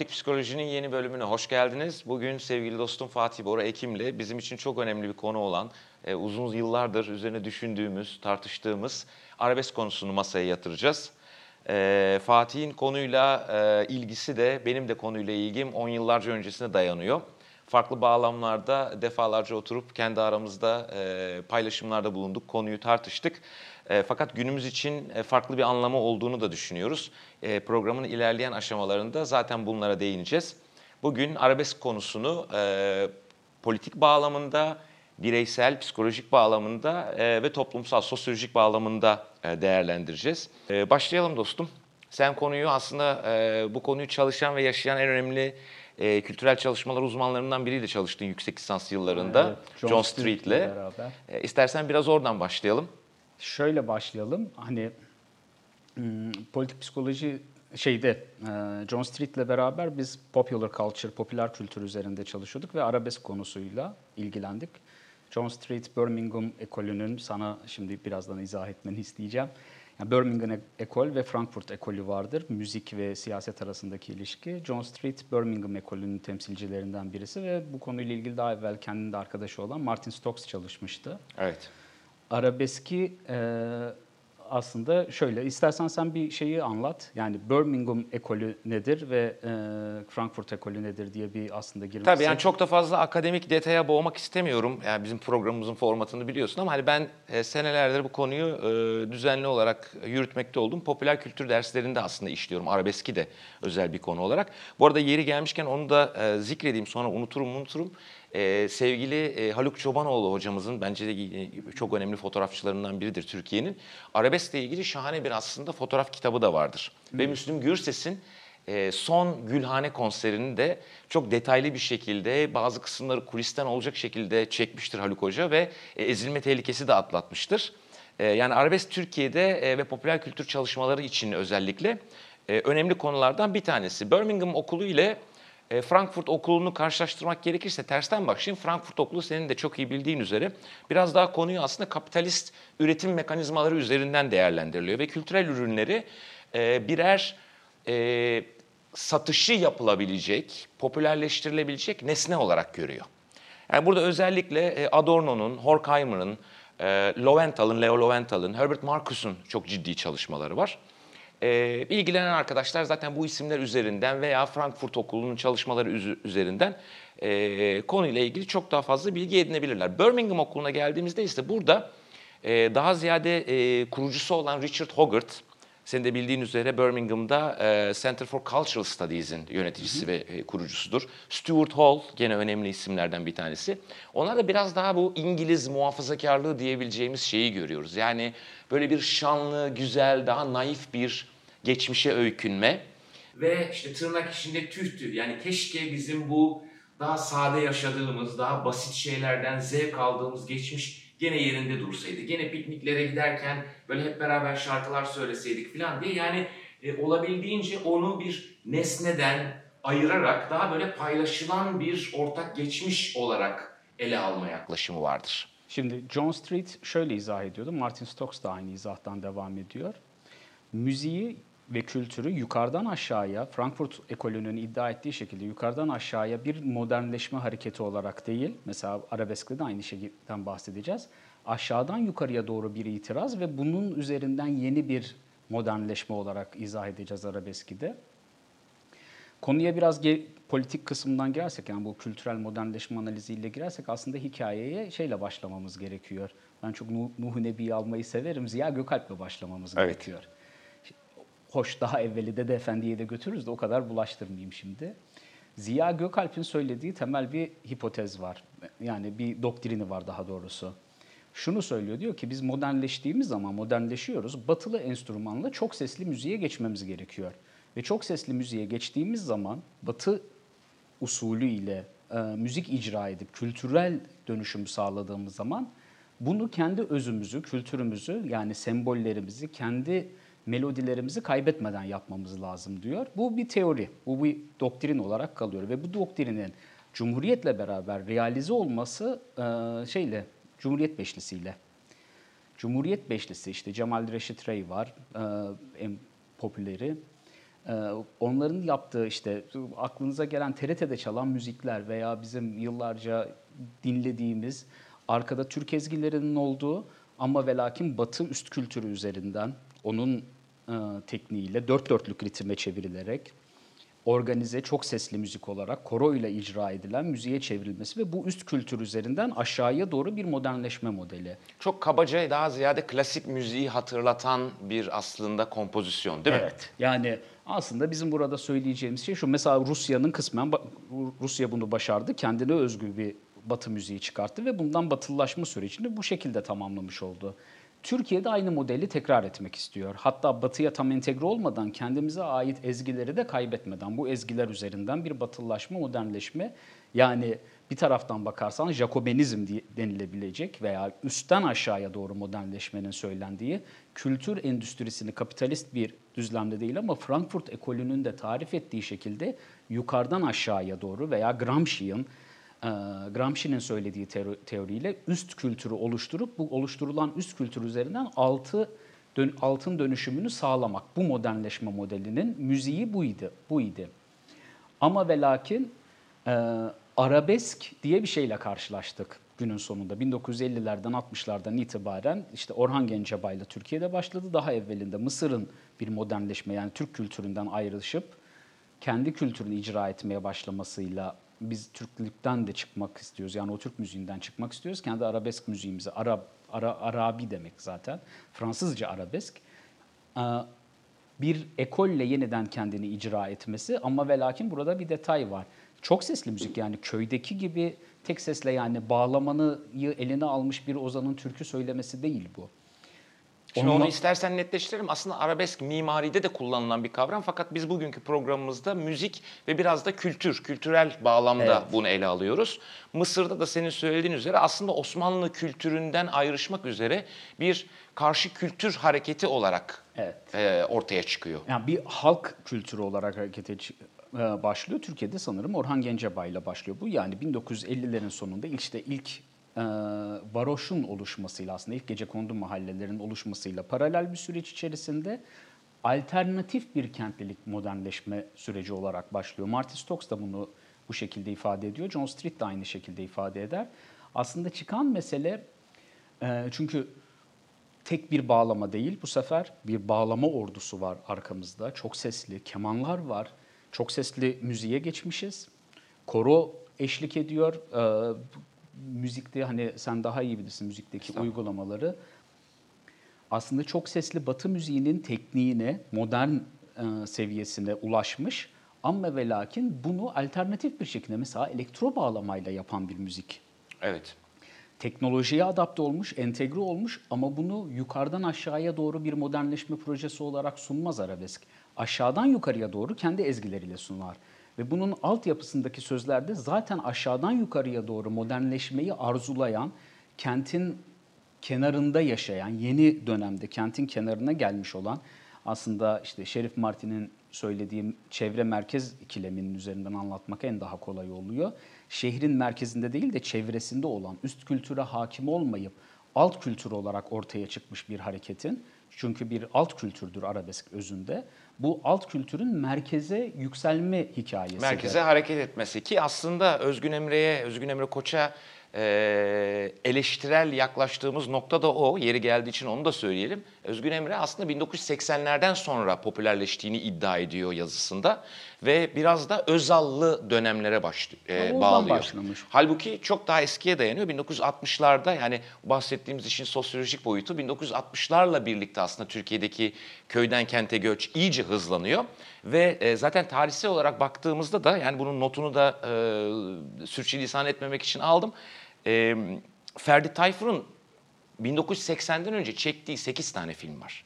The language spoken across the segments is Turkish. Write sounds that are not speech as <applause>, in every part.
Politik Psikoloji'nin yeni bölümüne hoş geldiniz. Bugün sevgili dostum Fatih Bora Ekim'le bizim için çok önemli bir konu olan, e, uzun yıllardır üzerine düşündüğümüz, tartıştığımız arabesk konusunu masaya yatıracağız. E, Fatih'in konuyla e, ilgisi de benim de konuyla ilgim 10 yıllarca öncesine dayanıyor. Farklı bağlamlarda defalarca oturup kendi aramızda paylaşımlarda bulunduk, konuyu tartıştık. E, fakat günümüz için e, farklı bir anlamı olduğunu da düşünüyoruz. E, programın ilerleyen aşamalarında zaten bunlara değineceğiz. Bugün arabesk konusunu e, politik bağlamında, bireysel, psikolojik bağlamında e, ve toplumsal, sosyolojik bağlamında e, değerlendireceğiz. E, başlayalım dostum. Sen konuyu aslında e, bu konuyu çalışan ve yaşayan en önemli e, kültürel çalışmalar uzmanlarından biriyle çalıştın yüksek lisans yıllarında. Evet, John, John Street'le beraber. E, istersen biraz oradan başlayalım. Şöyle başlayalım. Hani hmm, politik psikoloji şeyde e, John Street'le beraber biz popular culture, popüler kültür üzerinde çalışıyorduk ve arabesk konusuyla ilgilendik. John Street Birmingham ekolünün sana şimdi birazdan izah etmeni isteyeceğim. Yani Birmingham ekol ve Frankfurt ekolü vardır. Müzik ve siyaset arasındaki ilişki. John Street Birmingham ekolünün temsilcilerinden birisi ve bu konuyla ilgili daha evvel kendinin de arkadaşı olan Martin Stokes çalışmıştı. Evet. Arabeski e, aslında şöyle, istersen sen bir şeyi anlat. Yani Birmingham ekolü nedir ve e, Frankfurt ekolü nedir diye bir aslında girmek Tabii yani çok da fazla akademik detaya boğmak istemiyorum. Yani bizim programımızın formatını biliyorsun ama hani ben e, senelerdir bu konuyu e, düzenli olarak yürütmekte oldum. Popüler kültür derslerinde aslında işliyorum. Arabeski de özel bir konu olarak. Bu arada yeri gelmişken onu da e, zikredeyim sonra unuturum unuturum. E, sevgili e, Haluk Çobanoğlu hocamızın bence de e, çok önemli fotoğrafçılarından biridir Türkiye'nin. Arabeskle ilgili şahane bir aslında fotoğraf kitabı da vardır. Ve Müslüm Gürses'in e, son Gülhane konserini de çok detaylı bir şekilde bazı kısımları kulisten olacak şekilde çekmiştir Haluk Hoca ve e, ezilme tehlikesi de atlatmıştır. E, yani arabesk Türkiye'de e, ve popüler kültür çalışmaları için özellikle e, önemli konulardan bir tanesi. Birmingham Okulu ile e, Frankfurt Okulu'nu karşılaştırmak gerekirse tersten başlayayım. Frankfurt Okulu senin de çok iyi bildiğin üzere biraz daha konuyu aslında kapitalist üretim mekanizmaları üzerinden değerlendiriliyor ve kültürel ürünleri e, birer e, satışı yapılabilecek, popülerleştirilebilecek nesne olarak görüyor. Yani burada özellikle e, Adorno'nun, Horkheimer'ın, e, Lowenthal'ın, Leo Lowenthal'ın, Herbert Marcus'un çok ciddi çalışmaları var. E, ilgilenen arkadaşlar zaten bu isimler üzerinden veya Frankfurt Okulu'nun çalışmaları üzerinden e, konuyla ilgili çok daha fazla bilgi edinebilirler. Birmingham Okulu'na geldiğimizde ise burada e, daha ziyade e, kurucusu olan Richard Hogarth, senin de bildiğin üzere Birmingham'da e, Center for Cultural Studies'in yöneticisi ve e, kurucusudur. Stuart Hall gene önemli isimlerden bir tanesi. Onlar da biraz daha bu İngiliz muhafazakarlığı diyebileceğimiz şeyi görüyoruz. Yani böyle bir şanlı, güzel, daha naif bir geçmişe öykünme. Ve işte tırnak içinde tühtü. Yani keşke bizim bu daha sade yaşadığımız, daha basit şeylerden zevk aldığımız geçmiş gene yerinde dursaydı. Gene pikniklere giderken böyle hep beraber şarkılar söyleseydik falan diye. Yani e, olabildiğince onu bir nesneden ayırarak daha böyle paylaşılan bir ortak geçmiş olarak ele alma yaklaşımı vardır. Şimdi John Street şöyle izah ediyordu. Martin Stokes da aynı izahtan devam ediyor. Müziği ve kültürü yukarıdan aşağıya, Frankfurt ekolünün iddia ettiği şekilde yukarıdan aşağıya bir modernleşme hareketi olarak değil, mesela arabeskte de aynı şeyden bahsedeceğiz. Aşağıdan yukarıya doğru bir itiraz ve bunun üzerinden yeni bir modernleşme olarak izah edeceğiz arabeski de. Konuya biraz ge- politik kısmından girersek yani bu kültürel modernleşme analiziyle girersek aslında hikayeye şeyle başlamamız gerekiyor. Ben çok Nuh, Nuh Nebi'yi almayı severim. Ziya Gökalp'le başlamamız Evet. gerekiyor. Hoş daha evveli Dede Efendi'ye de götürürüz de o kadar bulaştırmayayım şimdi. Ziya Gökalp'in söylediği temel bir hipotez var. Yani bir doktrini var daha doğrusu. Şunu söylüyor diyor ki biz modernleştiğimiz zaman modernleşiyoruz. Batılı enstrümanla çok sesli müziğe geçmemiz gerekiyor. Ve çok sesli müziğe geçtiğimiz zaman batı usulü ile e, müzik icra edip kültürel dönüşüm sağladığımız zaman bunu kendi özümüzü, kültürümüzü yani sembollerimizi, kendi melodilerimizi kaybetmeden yapmamız lazım diyor. Bu bir teori, bu bir doktrin olarak kalıyor ve bu doktrinin Cumhuriyetle beraber realize olması e, şeyle Cumhuriyet Beşlisi'yle. Cumhuriyet Beşlisi işte Cemal Reşit Rey var e, en popüleri. Ee, onların yaptığı işte aklınıza gelen TRT'de çalan müzikler veya bizim yıllarca dinlediğimiz arkada Türk ezgilerinin olduğu ama ve lakin Batı üst kültürü üzerinden onun e, tekniğiyle dört dörtlük ritme çevrilerek organize çok sesli müzik olarak koro ile icra edilen müziğe çevrilmesi ve bu üst kültür üzerinden aşağıya doğru bir modernleşme modeli. Çok kabaca daha ziyade klasik müziği hatırlatan bir aslında kompozisyon değil mi? Evet. Yani aslında bizim burada söyleyeceğimiz şey şu. Mesela Rusya'nın kısmen Rusya bunu başardı. Kendine özgü bir Batı müziği çıkarttı ve bundan batılılaşma sürecini bu şekilde tamamlamış oldu. Türkiye de aynı modeli tekrar etmek istiyor. Hatta batıya tam entegre olmadan kendimize ait ezgileri de kaybetmeden bu ezgiler üzerinden bir batılılaşma, modernleşme yani bir taraftan bakarsan Jacobenizm denilebilecek veya üstten aşağıya doğru modernleşmenin söylendiği kültür endüstrisini kapitalist bir düzlemde değil ama Frankfurt ekolünün de tarif ettiği şekilde yukarıdan aşağıya doğru veya Gramsci'nin Gramsci'nin söylediği teoriyle üst kültürü oluşturup bu oluşturulan üst kültür üzerinden altı dön, altın dönüşümünü sağlamak. Bu modernleşme modelinin müziği buydu. buydu. Ama ve lakin e, arabesk diye bir şeyle karşılaştık günün sonunda. 1950'lerden 60'lardan itibaren işte Orhan Gencebay ile Türkiye'de başladı. Daha evvelinde Mısır'ın bir modernleşme yani Türk kültüründen ayrışıp kendi kültürünü icra etmeye başlamasıyla biz Türklükten de çıkmak istiyoruz. Yani o Türk müziğinden çıkmak istiyoruz. Kendi arabesk müziğimizi, Arap, Ara, Arabi demek zaten. Fransızca arabesk. Bir ekolle yeniden kendini icra etmesi ama ve lakin burada bir detay var. Çok sesli müzik yani köydeki gibi tek sesle yani bağlamanıyı eline almış bir ozanın türkü söylemesi değil bu. Şimdi Onunla... onu istersen netleştirelim. Aslında arabesk mimaride de kullanılan bir kavram fakat biz bugünkü programımızda müzik ve biraz da kültür, kültürel bağlamda evet. bunu ele alıyoruz. Mısır'da da senin söylediğin üzere aslında Osmanlı kültüründen ayrışmak üzere bir karşı kültür hareketi olarak evet. e, ortaya çıkıyor. Yani bir halk kültürü olarak harekete e, başlıyor. Türkiye'de sanırım Orhan Gencebay ile başlıyor bu. Yani 1950'lerin sonunda işte ilk e, varoşun oluşmasıyla aslında ilk gece kondu mahallelerinin oluşmasıyla paralel bir süreç içerisinde alternatif bir kentlilik modernleşme süreci olarak başlıyor. Marty Stokes da bunu bu şekilde ifade ediyor. John Street de aynı şekilde ifade eder. Aslında çıkan mesele e, çünkü tek bir bağlama değil bu sefer bir bağlama ordusu var arkamızda. Çok sesli kemanlar var. Çok sesli müziğe geçmişiz. Koro eşlik ediyor. E, müzikte hani sen daha iyi bilirsin müzikteki uygulamaları. Aslında çok sesli Batı müziğinin tekniğine, modern e, seviyesine ulaşmış. Ama ve lakin bunu alternatif bir şekilde mesela elektro bağlamayla yapan bir müzik. Evet. Teknolojiye adapte olmuş, entegre olmuş ama bunu yukarıdan aşağıya doğru bir modernleşme projesi olarak sunmaz arabesk. Aşağıdan yukarıya doğru kendi ezgileriyle sunar. Ve bunun altyapısındaki sözlerde zaten aşağıdan yukarıya doğru modernleşmeyi arzulayan, kentin kenarında yaşayan, yeni dönemde kentin kenarına gelmiş olan aslında işte Şerif Martin'in söylediğim çevre merkez ikileminin üzerinden anlatmak en daha kolay oluyor. Şehrin merkezinde değil de çevresinde olan, üst kültüre hakim olmayıp alt kültür olarak ortaya çıkmış bir hareketin, çünkü bir alt kültürdür arabesk özünde, bu alt kültürün merkeze yükselme hikayesi. Merkeze hareket etmesi ki aslında Özgün Emre'ye, Özgün Emre Koç'a eleştirel yaklaştığımız nokta da o. Yeri geldiği için onu da söyleyelim. Özgün Emre aslında 1980'lerden sonra popülerleştiğini iddia ediyor yazısında ve biraz da Özallı dönemlere baş, e, bağlıyor. Başlamış. Halbuki çok daha eskiye dayanıyor. 1960'larda yani bahsettiğimiz işin sosyolojik boyutu 1960'larla birlikte aslında Türkiye'deki köyden kente göç iyice hızlanıyor ve e, zaten tarihsel olarak baktığımızda da yani bunun notunu da e, sürçülisan etmemek için aldım. E, Ferdi Tayfur'un 1980'den önce çektiği 8 tane film var.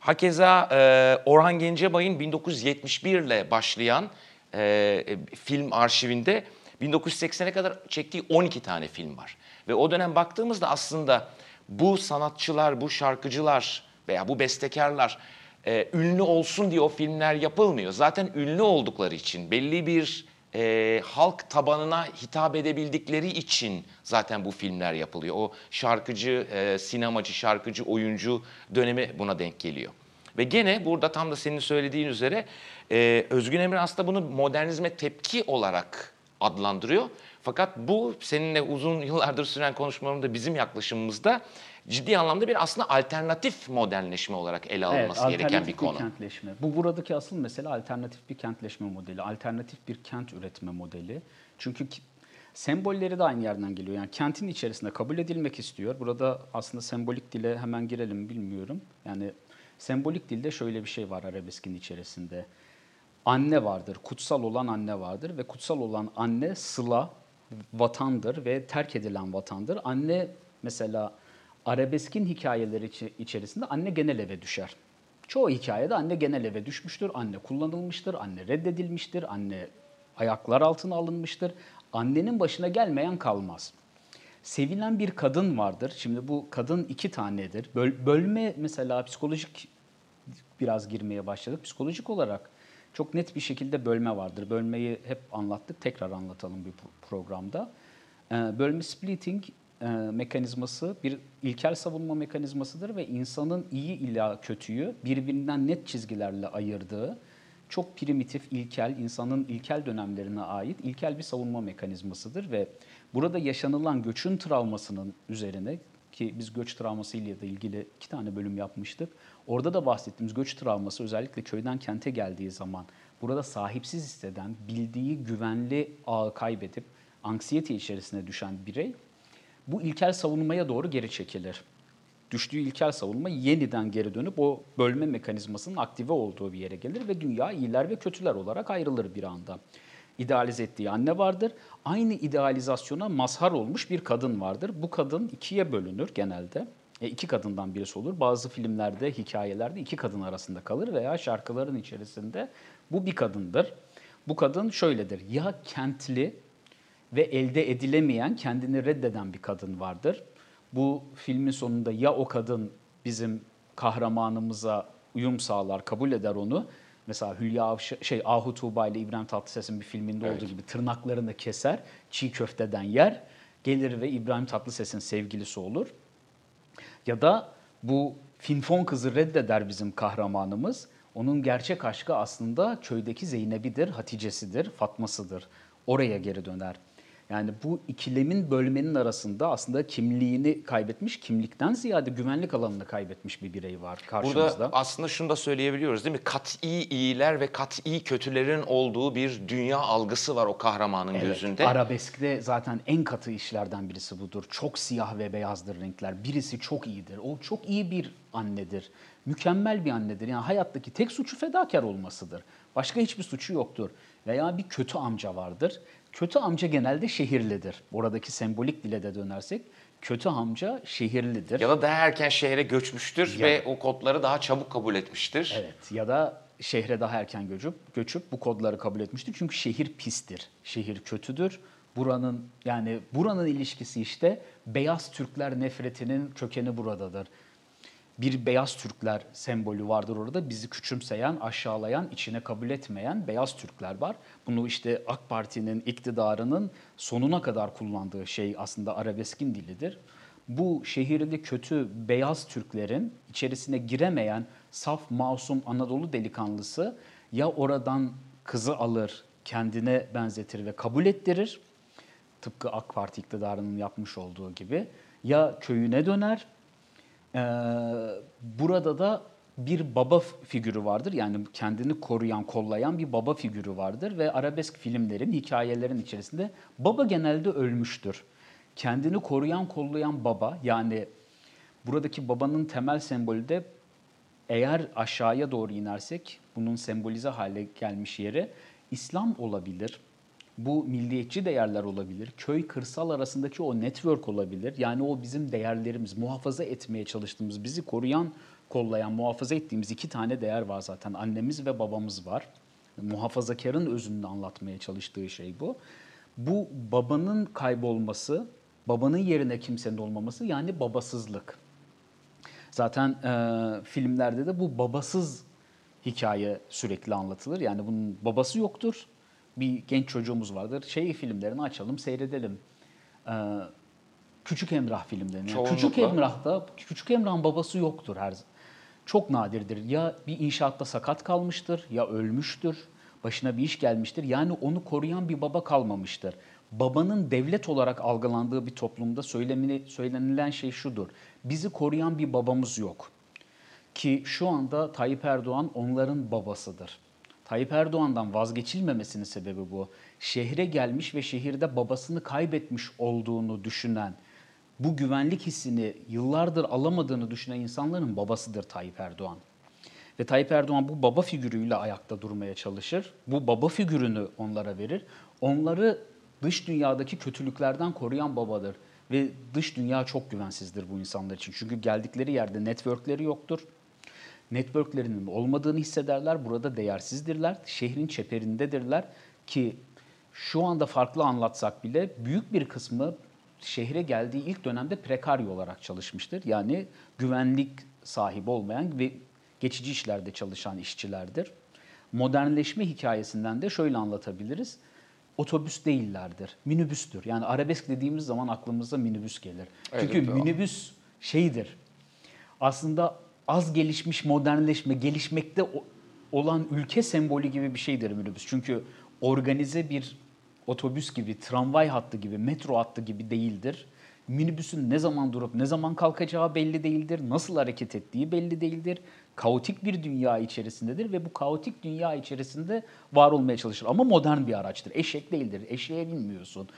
Hakeza e, Orhan Gencebay'ın 1971 ile başlayan e, film arşivinde 1980'e kadar çektiği 12 tane film var. Ve o dönem baktığımızda aslında bu sanatçılar, bu şarkıcılar veya bu bestekarlar e, ünlü olsun diye o filmler yapılmıyor. Zaten ünlü oldukları için belli bir e, halk tabanına hitap edebildikleri için zaten bu filmler yapılıyor. O şarkıcı, e, sinemacı, şarkıcı, oyuncu dönemi buna denk geliyor. Ve gene burada tam da senin söylediğin üzere e, Özgün Emre aslında bunu modernizme tepki olarak adlandırıyor. Fakat bu seninle uzun yıllardır süren konuşmalarımda bizim yaklaşımımızda ciddi anlamda bir aslında alternatif modernleşme olarak ele alınması gereken bir konu. kentleşme. Bu buradaki asıl mesele alternatif bir kentleşme modeli, alternatif bir kent üretme modeli. Çünkü sembolleri de aynı yerden geliyor. Yani kentin içerisinde kabul edilmek istiyor. Burada aslında sembolik dile hemen girelim bilmiyorum. Yani sembolik dilde şöyle bir şey var arabeskin içerisinde. Anne vardır, kutsal olan anne vardır ve kutsal olan anne sıla, vatandır ve terk edilen vatandır. Anne mesela arabeskin hikayeleri içerisinde anne genel eve düşer. Çoğu hikayede anne genel eve düşmüştür, anne kullanılmıştır, anne reddedilmiştir, anne ayaklar altına alınmıştır. Annenin başına gelmeyen kalmaz. Sevilen bir kadın vardır. Şimdi bu kadın iki tanedir. Böl- bölme mesela psikolojik biraz girmeye başladık. Psikolojik olarak çok net bir şekilde bölme vardır. Bölmeyi hep anlattık. Tekrar anlatalım bir pro- programda. Ee, Bölme splitting e, mekanizması bir ilkel savunma mekanizmasıdır ve insanın iyi ila kötüyü birbirinden net çizgilerle ayırdığı çok primitif, ilkel, insanın ilkel dönemlerine ait ilkel bir savunma mekanizmasıdır ve burada yaşanılan göçün travmasının üzerine ki biz göç travması ile de ilgili iki tane bölüm yapmıştık. Orada da bahsettiğimiz göç travması özellikle köyden kente geldiği zaman burada sahipsiz hisseden, bildiği güvenli ağı kaybedip anksiyete içerisine düşen birey bu ilkel savunmaya doğru geri çekilir. Düştüğü ilkel savunma yeniden geri dönüp o bölme mekanizmasının aktive olduğu bir yere gelir ve dünya iyiler ve kötüler olarak ayrılır bir anda. İdealize ettiği anne vardır. Aynı idealizasyona mazhar olmuş bir kadın vardır. Bu kadın ikiye bölünür genelde. E, iki kadından birisi olur. Bazı filmlerde, hikayelerde iki kadın arasında kalır veya şarkıların içerisinde bu bir kadındır. Bu kadın şöyledir. Ya kentli ve elde edilemeyen, kendini reddeden bir kadın vardır. Bu filmin sonunda ya o kadın bizim kahramanımıza uyum sağlar, kabul eder onu. Mesela Hülya Avşa, şey Ahu Tuğba ile İbrahim Tatlıses'in bir filminde olduğu gibi tırnaklarını keser, çiğ köfteden yer, gelir ve İbrahim Tatlıses'in sevgilisi olur. Ya da bu Finfon kızı reddeder bizim kahramanımız. Onun gerçek aşkı aslında köydeki Zeynep'idir, Hatice'sidir, Fatma'sıdır. Oraya geri döner. Yani bu ikilemin bölmenin arasında aslında kimliğini kaybetmiş, kimlikten ziyade güvenlik alanını kaybetmiş bir birey var karşımızda. Burada aslında şunu da söyleyebiliyoruz değil mi? Kat'i iyiler ve kat'i kötülerin olduğu bir dünya algısı var o kahramanın Evet, gözünde. Arabeskte zaten en katı işlerden birisi budur. Çok siyah ve beyazdır renkler. Birisi çok iyidir. O çok iyi bir annedir. Mükemmel bir annedir. Yani hayattaki tek suçu fedakar olmasıdır. Başka hiçbir suçu yoktur. Veya bir kötü amca vardır. Kötü amca genelde şehirlidir. Oradaki sembolik dile de dönersek kötü amca şehirlidir. Ya da daha erken şehre göçmüştür Ya- ve o kodları daha çabuk kabul etmiştir. Evet ya da şehre daha erken göçüp göçüp bu kodları kabul etmiştir. Çünkü şehir pistir. Şehir kötüdür. Buranın yani buranın ilişkisi işte beyaz Türkler nefretinin kökeni buradadır. Bir beyaz Türkler sembolü vardır orada. Bizi küçümseyen, aşağılayan, içine kabul etmeyen beyaz Türkler var. Bunu işte AK Parti'nin iktidarının sonuna kadar kullandığı şey aslında arabeskin dilidir. Bu şehirli kötü beyaz Türklerin içerisine giremeyen saf, masum Anadolu delikanlısı ya oradan kızı alır, kendine benzetir ve kabul ettirir. Tıpkı AK Parti iktidarının yapmış olduğu gibi. Ya köyüne döner. Ee, burada da bir baba figürü vardır. Yani kendini koruyan, kollayan bir baba figürü vardır. Ve arabesk filmlerin, hikayelerin içerisinde baba genelde ölmüştür. Kendini koruyan, kollayan baba yani buradaki babanın temel sembolü de eğer aşağıya doğru inersek bunun sembolize hale gelmiş yeri İslam olabilir. Bu milliyetçi değerler olabilir. Köy kırsal arasındaki o network olabilir. Yani o bizim değerlerimiz, muhafaza etmeye çalıştığımız, bizi koruyan, kollayan, muhafaza ettiğimiz iki tane değer var zaten. Annemiz ve babamız var. Muhafazakarın özünde anlatmaya çalıştığı şey bu. Bu babanın kaybolması, babanın yerine kimsenin olmaması yani babasızlık. Zaten e, filmlerde de bu babasız hikaye sürekli anlatılır. Yani bunun babası yoktur. Bir genç çocuğumuz vardır. Şey filmlerini açalım, seyredelim. E, Küçük Emrah filmlerini. Yani Küçük. Emrah'ta Küçük Emrah'ın babası yoktur her çok nadirdir. Ya bir inşaatta sakat kalmıştır ya ölmüştür. Başına bir iş gelmiştir. Yani onu koruyan bir baba kalmamıştır. Babanın devlet olarak algılandığı bir toplumda söylemini, söylenilen şey şudur. Bizi koruyan bir babamız yok. Ki şu anda Tayyip Erdoğan onların babasıdır. Tayyip Erdoğan'dan vazgeçilmemesinin sebebi bu. Şehre gelmiş ve şehirde babasını kaybetmiş olduğunu düşünen, bu güvenlik hissini yıllardır alamadığını düşünen insanların babasıdır Tayyip Erdoğan. Ve Tayyip Erdoğan bu baba figürüyle ayakta durmaya çalışır. Bu baba figürünü onlara verir. Onları dış dünyadaki kötülüklerden koruyan babadır. Ve dış dünya çok güvensizdir bu insanlar için. Çünkü geldikleri yerde networkleri yoktur. Networklerinin olmadığını hissederler. Burada değersizdirler. Şehrin çeperindedirler ki şu anda farklı anlatsak bile büyük bir kısmı şehre geldiği ilk dönemde prekaryo olarak çalışmıştır. Yani güvenlik sahibi olmayan ve geçici işlerde çalışan işçilerdir. Modernleşme hikayesinden de şöyle anlatabiliriz. Otobüs değillerdir, minibüstür. Yani arabesk dediğimiz zaman aklımıza minibüs gelir. Evet, Çünkü minibüs şeydir. Aslında az gelişmiş modernleşme, gelişmekte olan ülke sembolü gibi bir şeydir minibüs. Çünkü organize bir otobüs gibi, tramvay hattı gibi, metro hattı gibi değildir. Minibüsün ne zaman durup ne zaman kalkacağı belli değildir. Nasıl hareket ettiği belli değildir. Kaotik bir dünya içerisindedir ve bu kaotik dünya içerisinde var olmaya çalışır. Ama modern bir araçtır. Eşek değildir. Eşeğe binmiyorsun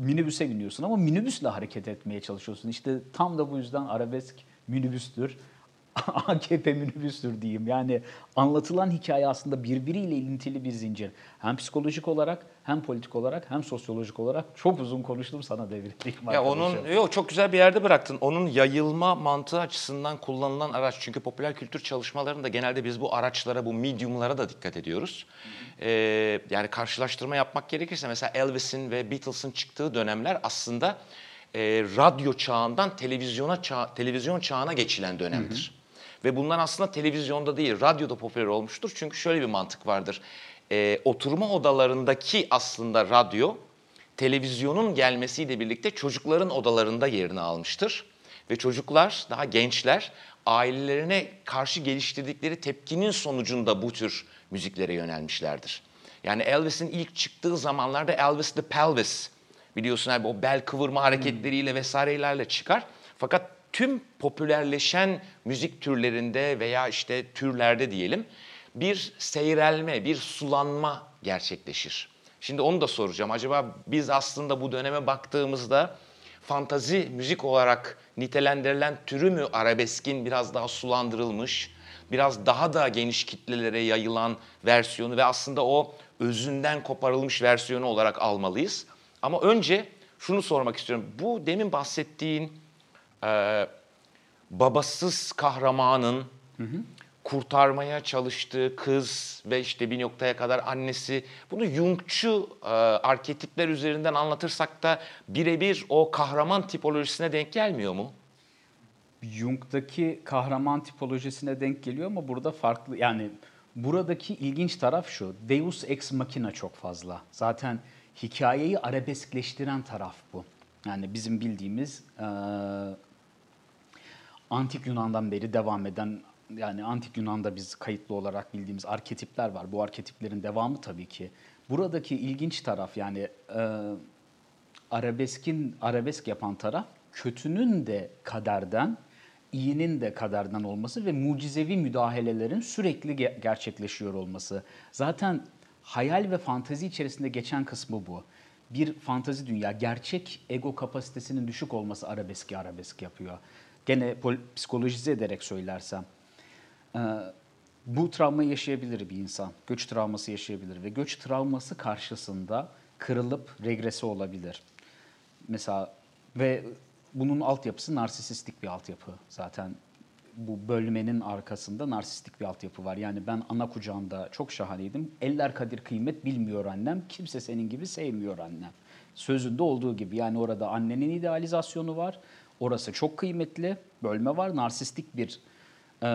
minibüse biniyorsun ama minibüsle hareket etmeye çalışıyorsun. İşte tam da bu yüzden arabesk minibüstür. <laughs> AKP minibüstür diyeyim. Yani anlatılan hikaye aslında birbiriyle ilintili bir zincir. Hem psikolojik olarak hem politik olarak hem sosyolojik olarak çok uzun konuştum sana devredeyim Ya onun yok çok güzel bir yerde bıraktın. Onun yayılma mantığı açısından kullanılan araç. Çünkü popüler kültür çalışmalarında genelde biz bu araçlara, bu mediumlara da dikkat ediyoruz. Ee, yani karşılaştırma yapmak gerekirse mesela Elvis'in ve Beatles'ın çıktığı dönemler aslında e, radyo çağından televizyona çağ, televizyon çağına geçilen dönemdir. Ve bunlar aslında televizyonda değil, radyoda popüler olmuştur. Çünkü şöyle bir mantık vardır. Ee, oturma odalarındaki aslında radyo televizyonun gelmesiyle birlikte çocukların odalarında yerini almıştır. Ve çocuklar, daha gençler ailelerine karşı geliştirdikleri tepkinin sonucunda bu tür müziklere yönelmişlerdir. Yani Elvis'in ilk çıktığı zamanlarda Elvis the Pelvis biliyorsun abi o bel kıvırma hareketleriyle vesairelerle çıkar. Fakat tüm popülerleşen müzik türlerinde veya işte türlerde diyelim bir seyrelme, bir sulanma gerçekleşir. Şimdi onu da soracağım. Acaba biz aslında bu döneme baktığımızda fantazi müzik olarak nitelendirilen türü mü arabeskin biraz daha sulandırılmış, biraz daha da geniş kitlelere yayılan versiyonu ve aslında o özünden koparılmış versiyonu olarak almalıyız? Ama önce şunu sormak istiyorum. Bu demin bahsettiğin e, babasız kahramanın kurtarmaya çalıştığı kız ve işte bir noktaya kadar annesi bunu Jungçu e, arketipler üzerinden anlatırsak da birebir o kahraman tipolojisine denk gelmiyor mu? Jung'daki kahraman tipolojisine denk geliyor ama burada farklı yani buradaki ilginç taraf şu. Deus ex machina çok fazla. Zaten hikayeyi arabeskleştiren taraf bu. Yani bizim bildiğimiz eee, antik Yunan'dan beri devam eden yani antik Yunan'da biz kayıtlı olarak bildiğimiz arketipler var. Bu arketiplerin devamı tabii ki. Buradaki ilginç taraf yani eee arabeskin arabesk yapan taraf kötünün de kaderden, iyinin de kaderden olması ve mucizevi müdahalelerin sürekli ge- gerçekleşiyor olması. Zaten hayal ve fantezi içerisinde geçen kısmı bu. Bir fantazi dünya, gerçek ego kapasitesinin düşük olması arabeski arabesk yapıyor. Gene psikolojize ederek söylersem. Ee, bu travmayı yaşayabilir bir insan. Göç travması yaşayabilir ve göç travması karşısında kırılıp regresi olabilir. Mesela ve bunun altyapısı narsisistik bir altyapı. Zaten bu bölmenin arkasında narsistik bir altyapı var. Yani ben ana kucağında çok şahaneydim. Eller kadir kıymet bilmiyor annem. Kimse senin gibi sevmiyor annem. Sözünde olduğu gibi yani orada annenin idealizasyonu var. Orası çok kıymetli. Bölme var. Narsistik bir Ee,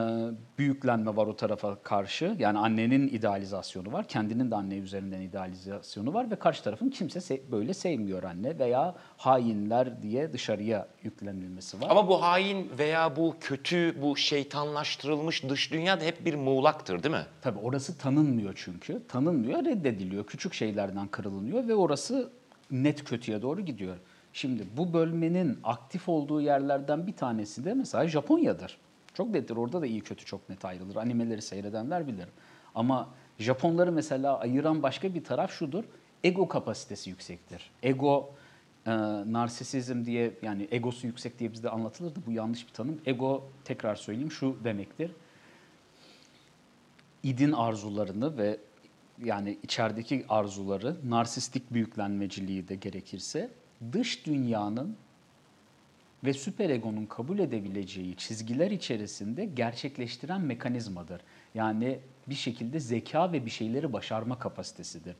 büyüklenme var o tarafa karşı. Yani annenin idealizasyonu var. Kendinin de anne üzerinden idealizasyonu var ve karşı tarafın kimse se- böyle sevmiyor anne veya hainler diye dışarıya yüklenilmesi var. Ama bu hain veya bu kötü, bu şeytanlaştırılmış dış dünya da hep bir muğlaktır değil mi? Tabii orası tanınmıyor çünkü. Tanınmıyor, reddediliyor. Küçük şeylerden kırılınıyor ve orası net kötüye doğru gidiyor. Şimdi bu bölmenin aktif olduğu yerlerden bir tanesi de mesela Japonya'dır. Çok nettir. Orada da iyi kötü çok net ayrılır. Animeleri seyredenler bilir. Ama Japonları mesela ayıran başka bir taraf şudur. Ego kapasitesi yüksektir. Ego e, narsisizm diye yani egosu yüksek diye bizde anlatılırdı. Bu yanlış bir tanım. Ego tekrar söyleyeyim şu demektir idin arzularını ve yani içerideki arzuları, narsistik büyüklenmeciliği de gerekirse dış dünyanın ve süperegonun kabul edebileceği çizgiler içerisinde gerçekleştiren mekanizmadır. Yani bir şekilde zeka ve bir şeyleri başarma kapasitesidir.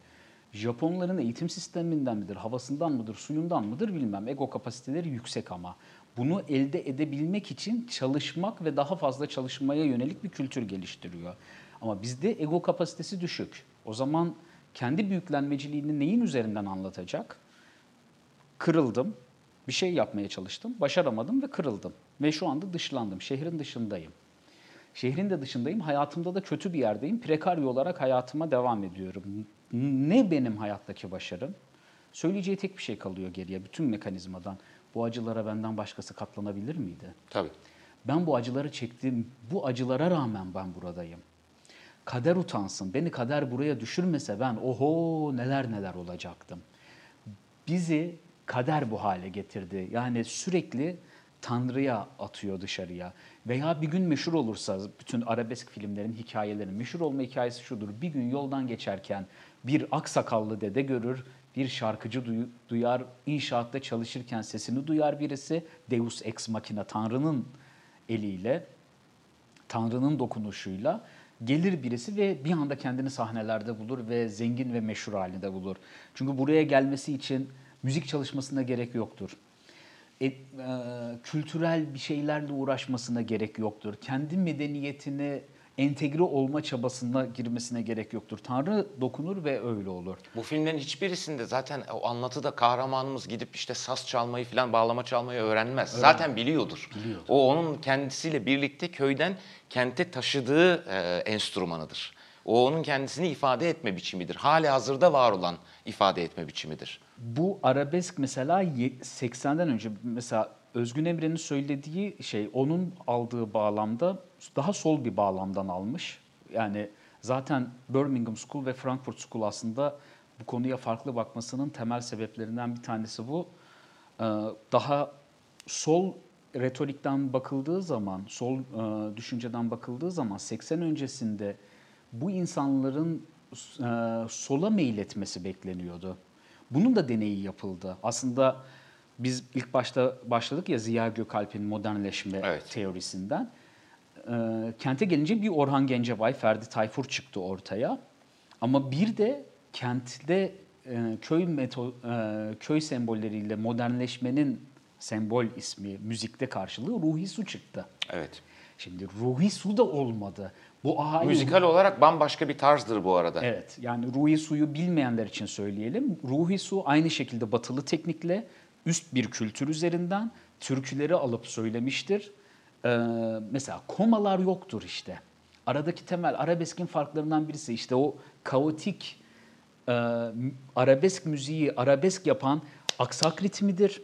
Japonların eğitim sisteminden midir, havasından mıdır, suyundan mıdır bilmem. Ego kapasiteleri yüksek ama. Bunu elde edebilmek için çalışmak ve daha fazla çalışmaya yönelik bir kültür geliştiriyor. Ama bizde ego kapasitesi düşük. O zaman kendi büyüklenmeciliğini neyin üzerinden anlatacak? Kırıldım, bir şey yapmaya çalıştım, başaramadım ve kırıldım. Ve şu anda dışlandım, şehrin dışındayım. Şehrin de dışındayım, hayatımda da kötü bir yerdeyim. Prekaryo olarak hayatıma devam ediyorum. Ne benim hayattaki başarım? Söyleyeceği tek bir şey kalıyor geriye bütün mekanizmadan. Bu acılara benden başkası katlanabilir miydi? Tabii. Ben bu acıları çektim. Bu acılara rağmen ben buradayım. Kader utansın. Beni kader buraya düşürmese ben oho neler neler olacaktım. Bizi kader bu hale getirdi. Yani sürekli Tanrı'ya atıyor dışarıya. Veya bir gün meşhur olursa bütün arabesk filmlerin hikayelerin meşhur olma hikayesi şudur. Bir gün yoldan geçerken bir aksakallı dede görür, bir şarkıcı duy- duyar, inşaatta çalışırken sesini duyar birisi. Deus ex machina, Tanrı'nın eliyle, Tanrı'nın dokunuşuyla gelir birisi ve bir anda kendini sahnelerde bulur ve zengin ve meşhur halinde bulur. Çünkü buraya gelmesi için müzik çalışmasına gerek yoktur. E, e, kültürel bir şeylerle uğraşmasına gerek yoktur. Kendi medeniyetine entegre olma çabasına girmesine gerek yoktur. Tanrı dokunur ve öyle olur. Bu filmlerin hiçbirisinde zaten o anlatıda kahramanımız gidip işte saz çalmayı falan bağlama çalmayı öğrenmez. Zaten biliyordur. Biliyordur. O onun kendisiyle birlikte köyden kente taşıdığı e, enstrümanıdır. O onun kendisini ifade etme biçimidir. Hali hazırda var olan ifade etme biçimidir. Bu arabesk mesela ye- 80'den önce mesela Özgün Emre'nin söylediği şey onun aldığı bağlamda daha sol bir bağlamdan almış. Yani zaten Birmingham School ve Frankfurt School aslında bu konuya farklı bakmasının temel sebeplerinden bir tanesi bu. Ee, Daha sol retorikten bakıldığı zaman, sol e, düşünceden bakıldığı zaman 80 öncesinde bu insanların e, sola meyletmesi bekleniyordu. Bunun da deneyi yapıldı. Aslında biz ilk başta başladık ya Ziya Gökalp'in modernleşme Evet. teorisinden. E, kente gelince bir Orhan Gencebay, Ferdi Tayfur çıktı ortaya. Ama bir de kentte e, köy meto, e, köy sembolleriyle modernleşmenin sembol ismi müzikte karşılığı Ruhi Su çıktı. Evet. Şimdi Ruhi Su da olmadı. Bu ahali Müzikal olarak bambaşka bir tarzdır bu arada. Evet yani Ruhi Su'yu bilmeyenler için söyleyelim. Ruhi Su aynı şekilde batılı teknikle üst bir kültür üzerinden türküleri alıp söylemiştir. Ee, mesela komalar yoktur işte. Aradaki temel arabeskin farklarından birisi işte o kaotik e, arabesk müziği arabesk yapan aksak ritmidir.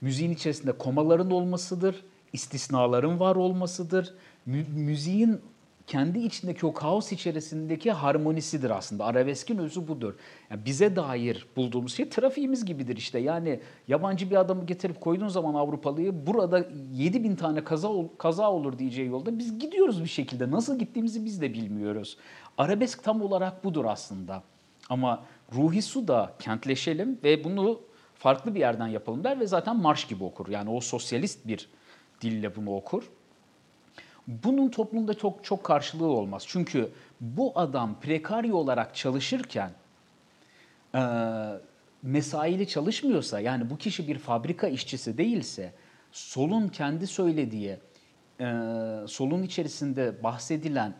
Müziğin içerisinde komaların olmasıdır, istisnaların var olmasıdır. Mü- müziğin kendi içindeki o kaos içerisindeki harmonisidir aslında. Arabeskin özü budur. Yani bize dair bulduğumuz şey trafiğimiz gibidir işte. Yani yabancı bir adamı getirip koyduğun zaman Avrupalıyı burada 7 bin tane kaza, kaza olur diyeceği yolda biz gidiyoruz bir şekilde. Nasıl gittiğimizi biz de bilmiyoruz. Arabesk tam olarak budur aslında. Ama ruhi su da kentleşelim ve bunu farklı bir yerden yapalım der ve zaten marş gibi okur. Yani o sosyalist bir dille bunu okur. Bunun toplumda çok çok karşılığı olmaz. Çünkü bu adam prekaryo olarak çalışırken e, mesaili çalışmıyorsa yani bu kişi bir fabrika işçisi değilse solun kendi söylediği e, solun içerisinde bahsedilen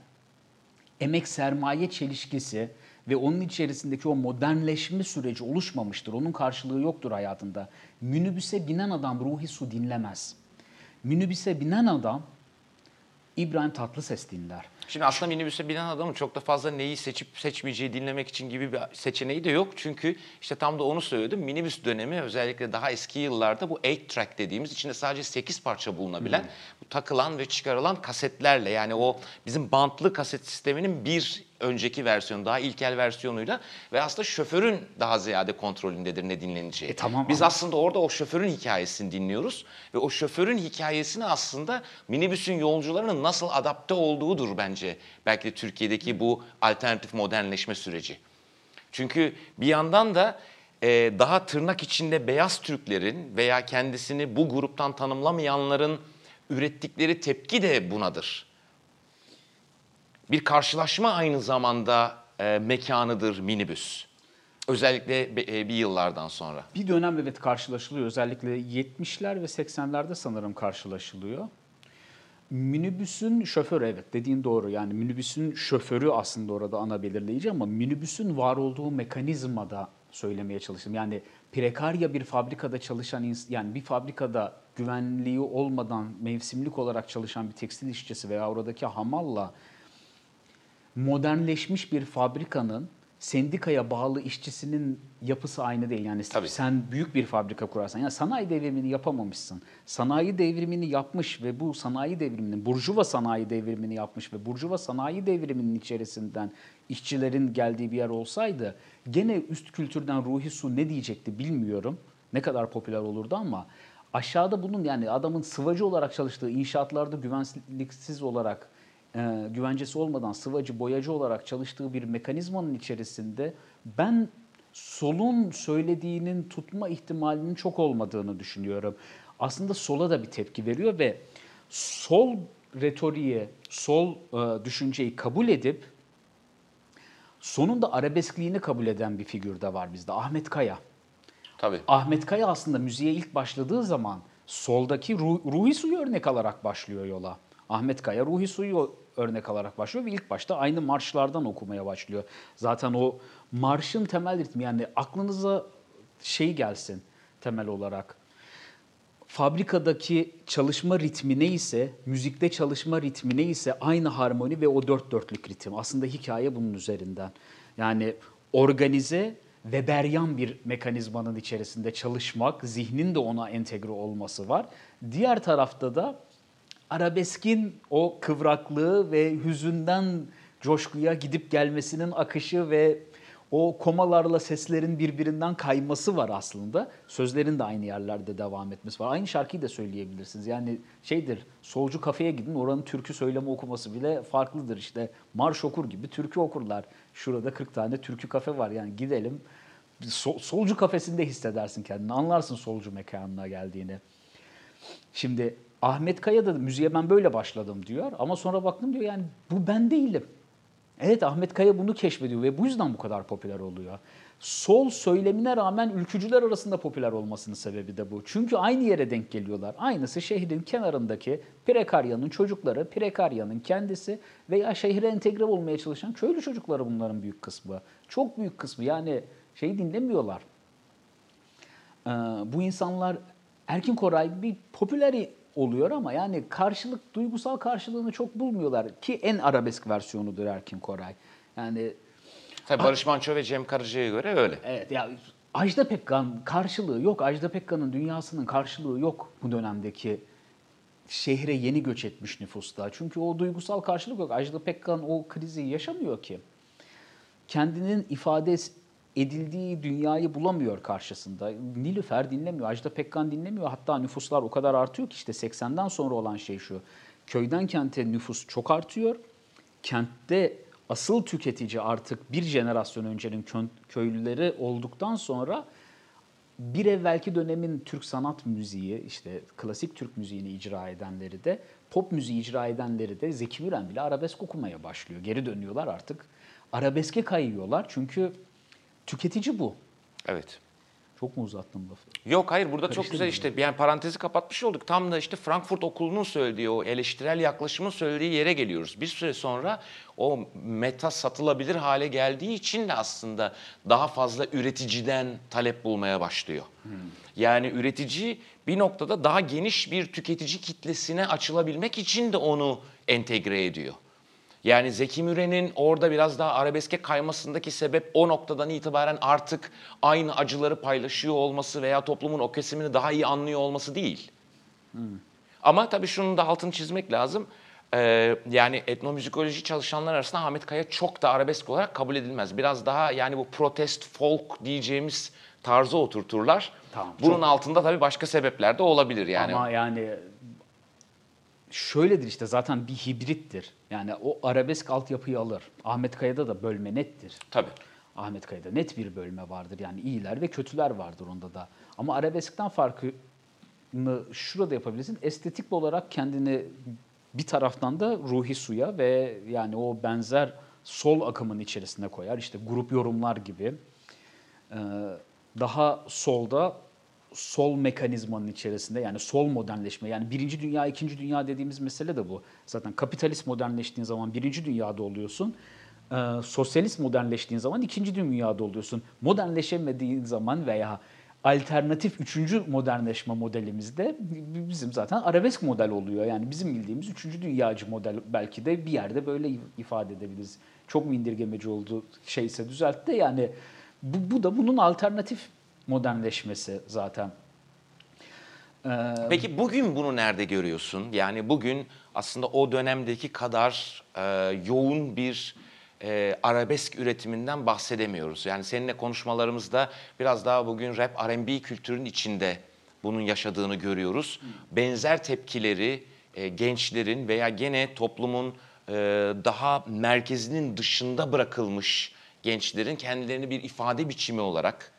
emek sermaye çelişkisi ve onun içerisindeki o modernleşme süreci oluşmamıştır. Onun karşılığı yoktur hayatında. Minibüse binen adam ruhi su dinlemez. Minibüse binen adam İbrahim Tatlıses dinler. Şimdi aslında minibüse binen adamın çok da fazla neyi seçip seçmeyeceği dinlemek için gibi bir seçeneği de yok. Çünkü işte tam da onu söyledim. Minibüs dönemi özellikle daha eski yıllarda bu 8 track dediğimiz içinde sadece 8 parça bulunabilen bu takılan ve çıkarılan kasetlerle yani o bizim bantlı kaset sisteminin bir önceki versiyonu daha ilkel versiyonuyla ve aslında şoförün daha ziyade kontrolündedir ne dinleneceği. E tamam Biz ama- aslında orada o şoförün hikayesini dinliyoruz ve o şoförün hikayesini aslında minibüsün yolcularının nasıl adapte olduğudur bence belki de Türkiye'deki bu alternatif modernleşme süreci. Çünkü bir yandan da e, daha tırnak içinde beyaz Türklerin veya kendisini bu gruptan tanımlamayanların ürettikleri tepki de bunadır. Bir karşılaşma aynı zamanda e, mekanıdır minibüs. Özellikle e, bir yıllardan sonra. Bir dönem evet karşılaşılıyor. Özellikle 70'ler ve 80'lerde sanırım karşılaşılıyor. Minibüsün şoförü evet dediğin doğru. Yani minibüsün şoförü aslında orada ana belirleyici ama minibüsün var olduğu mekanizmada söylemeye çalıştım. Yani prekarya bir fabrikada çalışan yani bir fabrikada güvenliği olmadan mevsimlik olarak çalışan bir tekstil işçisi veya oradaki hamalla modernleşmiş bir fabrikanın sendikaya bağlı işçisinin yapısı aynı değil. Yani Tabii. sen büyük bir fabrika kurarsan, yani sanayi devrimini yapamamışsın. Sanayi devrimini yapmış ve bu sanayi devriminin, burjuva sanayi devrimini yapmış ve burjuva sanayi devriminin içerisinden işçilerin geldiği bir yer olsaydı gene üst kültürden ruhi su ne diyecekti bilmiyorum. Ne kadar popüler olurdu ama aşağıda bunun yani adamın sıvacı olarak çalıştığı inşaatlarda güvenliksiz olarak e, güvencesi olmadan sıvacı, boyacı olarak çalıştığı bir mekanizmanın içerisinde ben solun söylediğinin tutma ihtimalinin çok olmadığını düşünüyorum. Aslında sola da bir tepki veriyor ve sol retoriği, sol e, düşünceyi kabul edip sonunda arabeskliğini kabul eden bir figür de var bizde. Ahmet Kaya. Tabii. Ahmet Kaya aslında müziğe ilk başladığı zaman soldaki Ru- Ruhi Su'yu örnek alarak başlıyor yola. Ahmet Kaya Ruhi Su'yu örnek alarak başlıyor ve ilk başta aynı marşlardan okumaya başlıyor. Zaten o marşın temel ritmi yani aklınıza şey gelsin temel olarak. Fabrikadaki çalışma ritmi neyse, müzikte çalışma ritmi neyse aynı harmoni ve o dört dörtlük ritim. Aslında hikaye bunun üzerinden. Yani organize ve beryan bir mekanizmanın içerisinde çalışmak, zihnin de ona entegre olması var. Diğer tarafta da arabeskin o kıvraklığı ve hüzünden coşkuya gidip gelmesinin akışı ve o komalarla seslerin birbirinden kayması var aslında. Sözlerin de aynı yerlerde devam etmesi var. Aynı şarkıyı da söyleyebilirsiniz. Yani şeydir, solcu kafeye gidin oranın türkü söyleme okuması bile farklıdır. İşte marş okur gibi türkü okurlar. Şurada 40 tane türkü kafe var. Yani gidelim sol- solcu kafesinde hissedersin kendini. Anlarsın solcu mekanına geldiğini. Şimdi Ahmet Kaya da müziğe ben böyle başladım diyor ama sonra baktım diyor yani bu ben değilim. Evet Ahmet Kaya bunu keşfediyor ve bu yüzden bu kadar popüler oluyor. Sol söylemine rağmen ülkücüler arasında popüler olmasının sebebi de bu. Çünkü aynı yere denk geliyorlar. Aynısı şehrin kenarındaki prekaryanın çocukları, prekaryanın kendisi veya şehre entegre olmaya çalışan köylü çocukları bunların büyük kısmı. Çok büyük kısmı yani şey dinlemiyorlar. Ee, bu insanlar Erkin Koray bir popüler oluyor ama yani karşılık, duygusal karşılığını çok bulmuyorlar. Ki en arabesk versiyonudur Erkin Koray. Yani Tabii Barış Manço ve Cem Karaca'ya göre öyle. evet ya Ajda Pekkan karşılığı yok. Ajda Pekkan'ın dünyasının karşılığı yok bu dönemdeki şehre yeni göç etmiş nüfusta. Çünkü o duygusal karşılık yok. Ajda Pekkan o krizi yaşamıyor ki. Kendinin ifade edildiği dünyayı bulamıyor karşısında. Nilüfer dinlemiyor, Ajda Pekkan dinlemiyor. Hatta nüfuslar o kadar artıyor ki işte 80'den sonra olan şey şu. Köyden kente nüfus çok artıyor. Kentte asıl tüketici artık bir jenerasyon öncenin kö- köylüleri olduktan sonra bir evvelki dönemin Türk sanat müziği, işte klasik Türk müziğini icra edenleri de, pop müziği icra edenleri de Zeki Müren bile arabesk okumaya başlıyor. Geri dönüyorlar artık. Arabeske kayıyorlar çünkü tüketici bu. Evet. Çok mu uzattım lafı? Yok hayır burada çok Karıştı güzel mı işte yani parantezi kapatmış olduk. Tam da işte Frankfurt Okulu'nun söylediği o eleştirel yaklaşımın söylediği yere geliyoruz. Bir süre sonra o meta satılabilir hale geldiği için de aslında daha fazla üreticiden talep bulmaya başlıyor. Yani üretici bir noktada daha geniş bir tüketici kitlesine açılabilmek için de onu entegre ediyor. Yani Zeki Müren'in orada biraz daha arabeske kaymasındaki sebep o noktadan itibaren artık aynı acıları paylaşıyor olması veya toplumun o kesimini daha iyi anlıyor olması değil. Ama tabii şunun da altını çizmek lazım. Ee, yani etnomüzikoloji çalışanlar arasında Ahmet Kaya çok da arabesk olarak kabul edilmez. Biraz daha yani bu protest folk diyeceğimiz tarza oturturlar. Tamam, Bunun çok- altında tabii başka sebepler de olabilir yani. Ama yani şöyledir işte zaten bir hibrittir. Yani o arabesk altyapıyı alır. Ahmet Kaya'da da bölme nettir. Tabii. Ahmet Kaya'da net bir bölme vardır. Yani iyiler ve kötüler vardır onda da. Ama arabeskten farkını şurada yapabilirsin. Estetik olarak kendini bir taraftan da ruhi suya ve yani o benzer sol akımın içerisine koyar. İşte grup yorumlar gibi. Ee, daha solda sol mekanizmanın içerisinde yani sol modernleşme yani birinci dünya ikinci dünya dediğimiz mesele de bu. Zaten kapitalist modernleştiğin zaman birinci dünyada oluyorsun. Ee, sosyalist modernleştiğin zaman ikinci dünyada oluyorsun. Modernleşemediğin zaman veya alternatif üçüncü modernleşme modelimizde bizim zaten arabesk model oluyor. Yani bizim bildiğimiz üçüncü dünyacı model belki de bir yerde böyle ifade edebiliriz. Çok mu indirgemeci oldu şeyse düzelt de yani bu, bu da bunun alternatif modernleşmesi zaten. Ee, Peki bugün bunu nerede görüyorsun? Yani bugün aslında o dönemdeki kadar e, yoğun bir e, arabesk üretiminden bahsedemiyoruz. Yani seninle konuşmalarımızda biraz daha bugün rap R&B kültürün içinde bunun yaşadığını görüyoruz. Benzer tepkileri e, gençlerin veya gene toplumun e, daha merkezinin dışında bırakılmış gençlerin kendilerini bir ifade biçimi olarak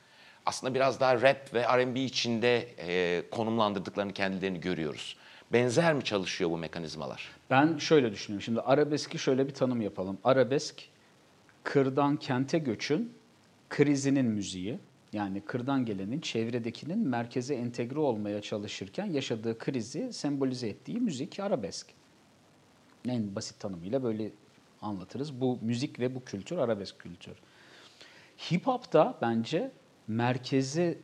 aslında biraz daha rap ve R&B içinde e, konumlandırdıklarını kendilerini görüyoruz. Benzer mi çalışıyor bu mekanizmalar? Ben şöyle düşünüyorum. Şimdi arabeski şöyle bir tanım yapalım. Arabesk, kırdan kente göçün krizinin müziği. Yani kırdan gelenin çevredekinin merkeze entegre olmaya çalışırken yaşadığı krizi sembolize ettiği müzik arabesk. En basit tanımıyla böyle anlatırız. Bu müzik ve bu kültür arabesk kültür. Hip hop da bence merkezi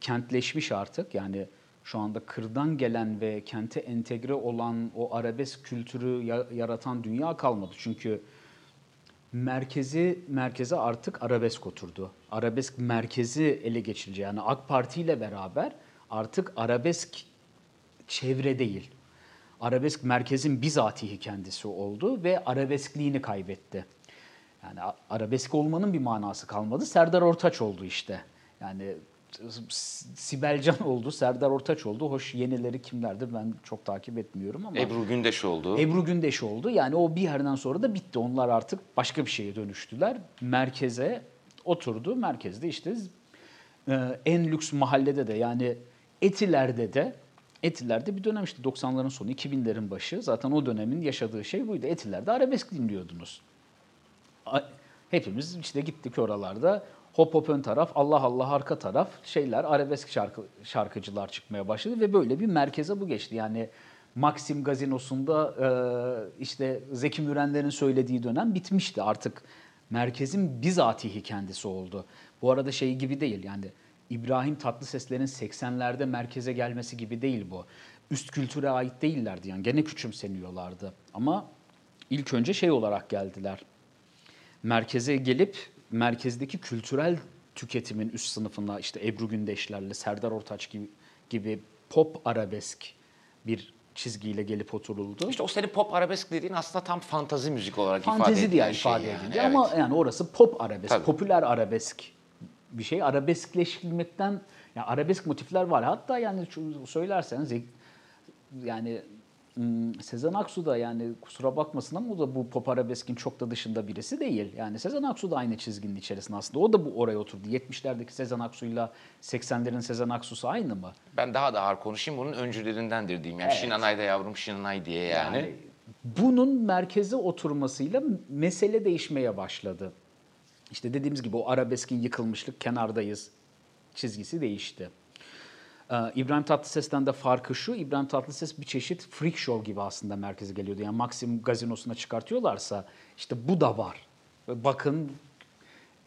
kentleşmiş artık. Yani şu anda kırdan gelen ve kente entegre olan o arabesk kültürü ya- yaratan dünya kalmadı. Çünkü merkezi merkeze artık arabesk oturdu. Arabesk merkezi ele geçirince yani AK Parti ile beraber artık arabesk çevre değil. Arabesk merkezin bizatihi kendisi oldu ve arabeskliğini kaybetti. Yani arabesk olmanın bir manası kalmadı. Serdar Ortaç oldu işte. Yani S- Sibel Can <laughs> oldu, Serdar Ortaç oldu. Hoş yenileri kimlerdir ben çok takip etmiyorum ama. Ebru Gündeş oldu. Ebru Gündeş oldu. Yani o bir yerden sonra da bitti. Onlar artık başka bir şeye dönüştüler. Merkeze oturdu. Merkezde işte e, en lüks mahallede de yani Etiler'de de Etiler'de bir dönem işte 90'ların sonu 2000'lerin başı zaten o dönemin yaşadığı şey buydu. Etiler'de arabesk dinliyordunuz. Hepimiz işte gittik oralarda hop hop ön taraf, Allah Allah arka taraf şeyler arabesk şarkı, şarkıcılar çıkmaya başladı ve böyle bir merkeze bu geçti. Yani Maxim gazinosunda e, işte Zeki Mürenlerin söylediği dönem bitmişti artık. Merkezin bizatihi kendisi oldu. Bu arada şey gibi değil yani İbrahim Tatlıses'lerin 80'lerde merkeze gelmesi gibi değil bu. Üst kültüre ait değillerdi yani gene küçümseniyorlardı. Ama ilk önce şey olarak geldiler merkeze gelip merkezdeki kültürel tüketimin üst sınıfına işte Ebru Gündeşlerle, Serdar Ortaç gibi, gibi pop arabesk bir çizgiyle gelip oturuldu. İşte o senin pop arabesk dediğin aslında tam fantazi müzik olarak ifade Fantezi diye edilen ifade şey yani. edildi Evet. ama yani orası pop arabesk, Tabii. popüler arabesk bir şey. Arabeskleştirilmekten yani arabesk motifler var. Hatta yani söylerseniz yani Sezen Aksu da yani kusura bakmasın ama o da bu pop arabeskin çok da dışında birisi değil. Yani Sezen Aksu da aynı çizginin içerisinde aslında. O da bu oraya oturdu. 70'lerdeki Sezen Aksu'yla 80'lerin Sezen Aksu'su aynı mı? Ben daha da ağır konuşayım bunun öncülerindendir diyeyim. Yani Evet. Şinanay da yavrum Şinanay diye yani. bunun merkeze oturmasıyla mesele değişmeye başladı. İşte dediğimiz gibi o arabeskin yıkılmışlık kenardayız. çizgisi değişti. Ee, İbrahim Tatlıses'ten de farkı şu, İbrahim Tatlıses bir çeşit freak show gibi aslında merkeze geliyordu. Yani Maxim gazinosuna çıkartıyorlarsa işte bu da var. Bakın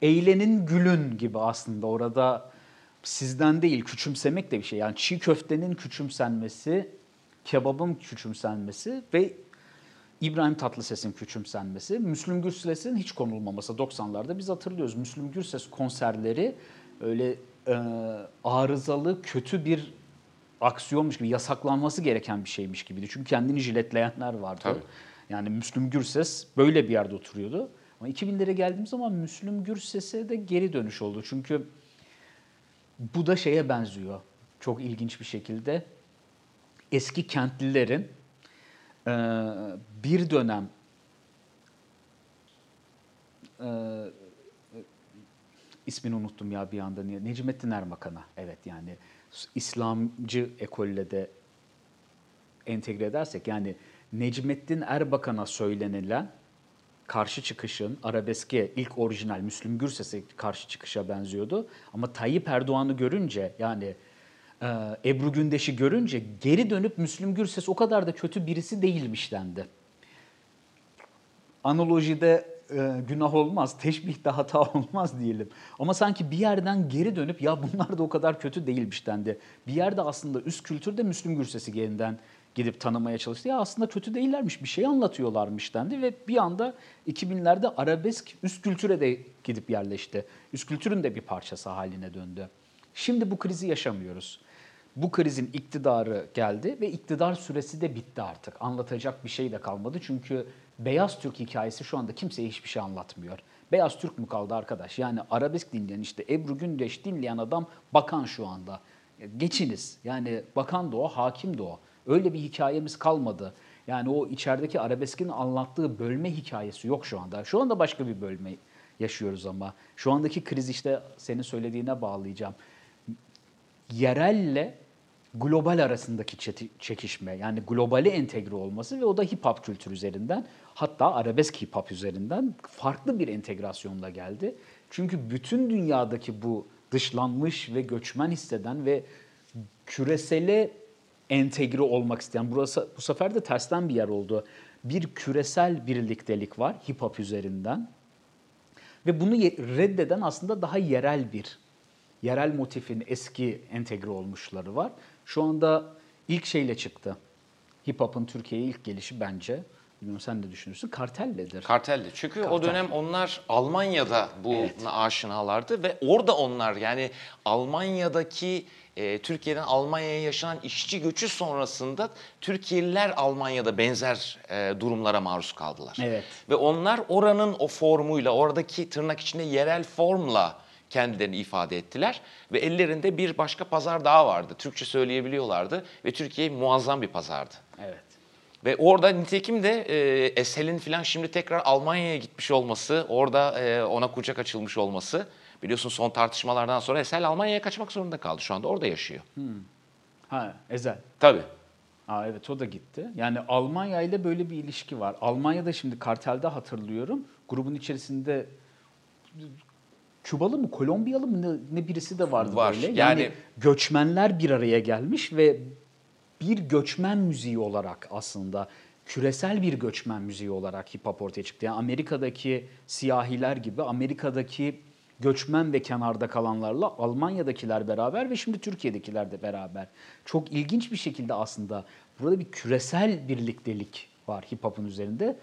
eğlenin gülün gibi aslında orada sizden değil küçümsemek de bir şey. Yani çiğ köftenin küçümsenmesi, kebabın küçümsenmesi ve İbrahim Tatlıses'in küçümsenmesi, Müslüm Gürses'in hiç konulmaması 90'larda biz hatırlıyoruz. Müslüm Gürses konserleri öyle e, arızalı, kötü bir aksiyonmuş gibi, yasaklanması gereken bir şeymiş gibiydi. Çünkü kendini jiletleyenler vardı. Tabii. Yani Müslüm Gürses böyle bir yerde oturuyordu. Ama 2000'lere geldiğimiz zaman Müslüm Gürses'e de geri dönüş oldu. Çünkü bu da şeye benziyor. Çok ilginç bir şekilde. Eski kentlilerin e, bir dönem e, ismini unuttum ya bir anda. Necmettin Erbakan'a. Evet yani İslamcı ekolle de entegre edersek yani Necmettin Erbakan'a söylenilen karşı çıkışın arabeske ilk orijinal Müslüm Gürses'e karşı çıkışa benziyordu. Ama Tayyip Erdoğan'ı görünce yani e, Ebru Gündeş'i görünce geri dönüp Müslüm Gürses o kadar da kötü birisi değilmiş dendi. Analojide e, günah olmaz, teşbihte hata <laughs> olmaz diyelim. Ama sanki bir yerden geri dönüp ya bunlar da o kadar kötü değilmiş dendi. Bir yerde aslında üst kültürde Müslüm Gürses'i yeniden gidip tanımaya çalıştı. Ya aslında kötü değillermiş, bir şey anlatıyorlarmış dendi ve bir anda 2000'lerde arabesk üst kültüre de gidip yerleşti. Üst kültürün de bir parçası haline döndü. Şimdi bu krizi yaşamıyoruz. Bu krizin iktidarı geldi ve iktidar süresi de bitti artık. Anlatacak bir şey de kalmadı çünkü Beyaz Türk hikayesi şu anda kimseye hiçbir şey anlatmıyor. Beyaz Türk mü kaldı arkadaş? Yani arabesk dinleyen işte Ebru Gündeş dinleyen adam bakan şu anda. Geçiniz. Yani bakan da o, hakim de o. Öyle bir hikayemiz kalmadı. Yani o içerideki arabeskin anlattığı bölme hikayesi yok şu anda. Şu anda başka bir bölme yaşıyoruz ama. Şu andaki kriz işte senin söylediğine bağlayacağım. Yerelle global arasındaki çekişme yani globali entegre olması ve o da hip hop kültürü üzerinden hatta arabesk hip hop üzerinden farklı bir entegrasyonla geldi. Çünkü bütün dünyadaki bu dışlanmış ve göçmen hisseden ve küresele entegre olmak isteyen, burası bu sefer de tersten bir yer oldu. Bir küresel birliktelik var hip hop üzerinden ve bunu reddeden aslında daha yerel bir, yerel motifin eski entegre olmuşları var. Şu anda ilk şeyle çıktı. Hip hop'un Türkiye'ye ilk gelişi bence Bilmiyorum sen de düşünürsün. Kartelledir. Kartelli. Çünkü Kartel. o dönem onlar Almanya'da bu Evet. aşinalardı ve orada onlar yani Almanya'daki e, Türkiye'den Almanya'ya yaşanan işçi göçü sonrasında Türkiye'liler Almanya'da benzer e, durumlara maruz kaldılar. Evet. Ve onlar oranın o formuyla, oradaki tırnak içinde yerel formla kendilerini ifade ettiler. Ve ellerinde bir başka pazar daha vardı. Türkçe söyleyebiliyorlardı ve Türkiye muazzam bir pazardı. Evet. Ve orada nitekim de e, Esel'in falan şimdi tekrar Almanya'ya gitmiş olması, orada e, ona kucak açılmış olması. Biliyorsun son tartışmalardan sonra Esel Almanya'ya kaçmak zorunda kaldı. Şu anda orada yaşıyor. Ha Ezel. Tabii. Aa, evet o da gitti. Yani Almanya ile böyle bir ilişki var. Almanya'da şimdi kartelde hatırlıyorum. Grubun içerisinde Kübalı mı, Kolombiyalı mı ne, ne birisi de vardı Var. böyle. Yani, Yani- göçmenler bir araya gelmiş ve bir göçmen müziği olarak aslında küresel bir göçmen müziği olarak hip hop ortaya çıktı. Yani Amerika'daki siyahiler gibi Amerika'daki göçmen ve kenarda kalanlarla Almanya'dakiler beraber ve şimdi Türkiye'dekiler de beraber. Çok ilginç bir şekilde aslında burada bir küresel birliktelik var hip hop'un üzerinde.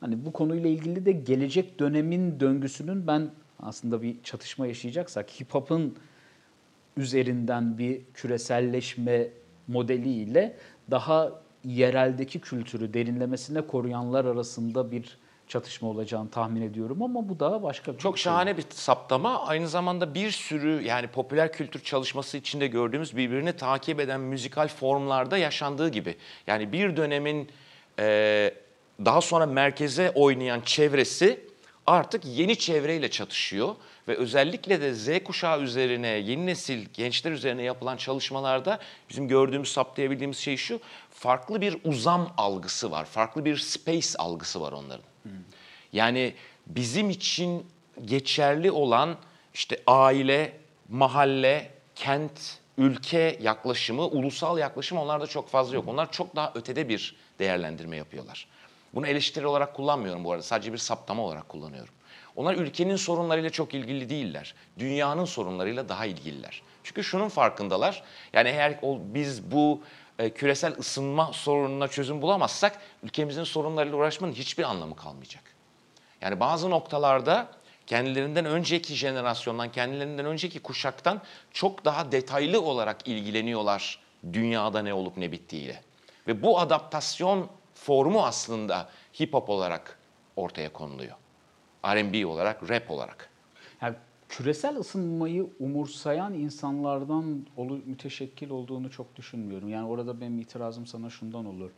Hani bu konuyla ilgili de gelecek dönemin döngüsünün ben aslında bir çatışma yaşayacaksak hip hop'un üzerinden bir küreselleşme modeliyle daha yereldeki kültürü derinlemesine koruyanlar arasında bir çatışma olacağını tahmin ediyorum ama bu da başka bir Çok şey. şahane bir saptama. Aynı zamanda bir sürü yani popüler kültür çalışması içinde gördüğümüz birbirini takip eden müzikal formlarda yaşandığı gibi. Yani bir dönemin e, daha sonra merkeze oynayan çevresi artık yeni çevreyle çatışıyor. Ve özellikle de Z kuşağı üzerine, yeni nesil gençler üzerine yapılan çalışmalarda bizim gördüğümüz, saptayabildiğimiz şey şu. Farklı bir uzam algısı var, farklı bir space algısı var onların. Yani bizim için geçerli olan işte aile, mahalle, kent, ülke yaklaşımı, ulusal yaklaşım onlarda çok fazla yok. Onlar çok daha ötede bir değerlendirme yapıyorlar. Bunu eleştiri olarak kullanmıyorum bu arada. Sadece bir saptama olarak kullanıyorum. Onlar ülkenin sorunlarıyla çok ilgili değiller. Dünyanın sorunlarıyla daha ilgililer. Çünkü şunun farkındalar. Yani eğer biz bu e, küresel ısınma sorununa çözüm bulamazsak ülkemizin sorunlarıyla uğraşmanın hiçbir anlamı kalmayacak. Yani bazı noktalarda kendilerinden önceki jenerasyondan, kendilerinden önceki kuşaktan çok daha detaylı olarak ilgileniyorlar dünyada ne olup ne bittiğiyle. Ve bu adaptasyon formu aslında hip hop olarak ortaya konuluyor. R&B olarak, rap olarak. Yani küresel ısınmayı umursayan insanlardan olu, müteşekkil olduğunu çok düşünmüyorum. Yani orada benim itirazım sana şundan olur.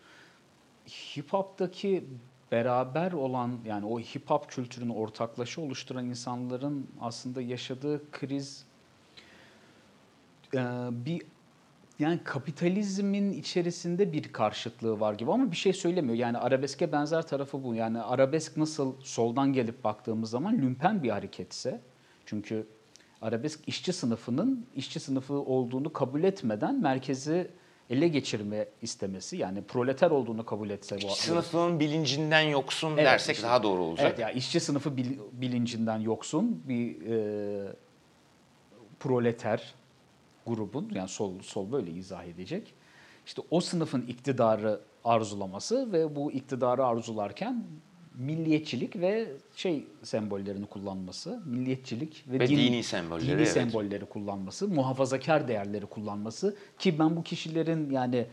Hip hop'taki beraber olan yani o hip hop kültürünü ortaklaşa oluşturan insanların aslında yaşadığı kriz bir yani kapitalizmin içerisinde bir karşıtlığı var gibi ama bir şey söylemiyor. Yani arabeske benzer tarafı bu. Yani arabesk nasıl soldan gelip baktığımız zaman lümpen bir hareketse çünkü arabesk işçi sınıfının işçi sınıfı olduğunu kabul etmeden merkezi ele geçirme istemesi yani proleter olduğunu kabul etse bu Sınıfın bilincinden yoksun Evet, dersek işte. daha doğru olacak. Evet ya işçi sınıfı bil- bilincinden yoksun bir e, proleter grubun yani sol sol böyle izah edecek. İşte o sınıfın iktidarı arzulaması ve bu iktidarı arzularken milliyetçilik ve şey sembollerini kullanması, milliyetçilik ve, Ve din- dini sembolleri, dini evet. sembolleri kullanması, muhafazakar değerleri kullanması ki ben bu kişilerin yani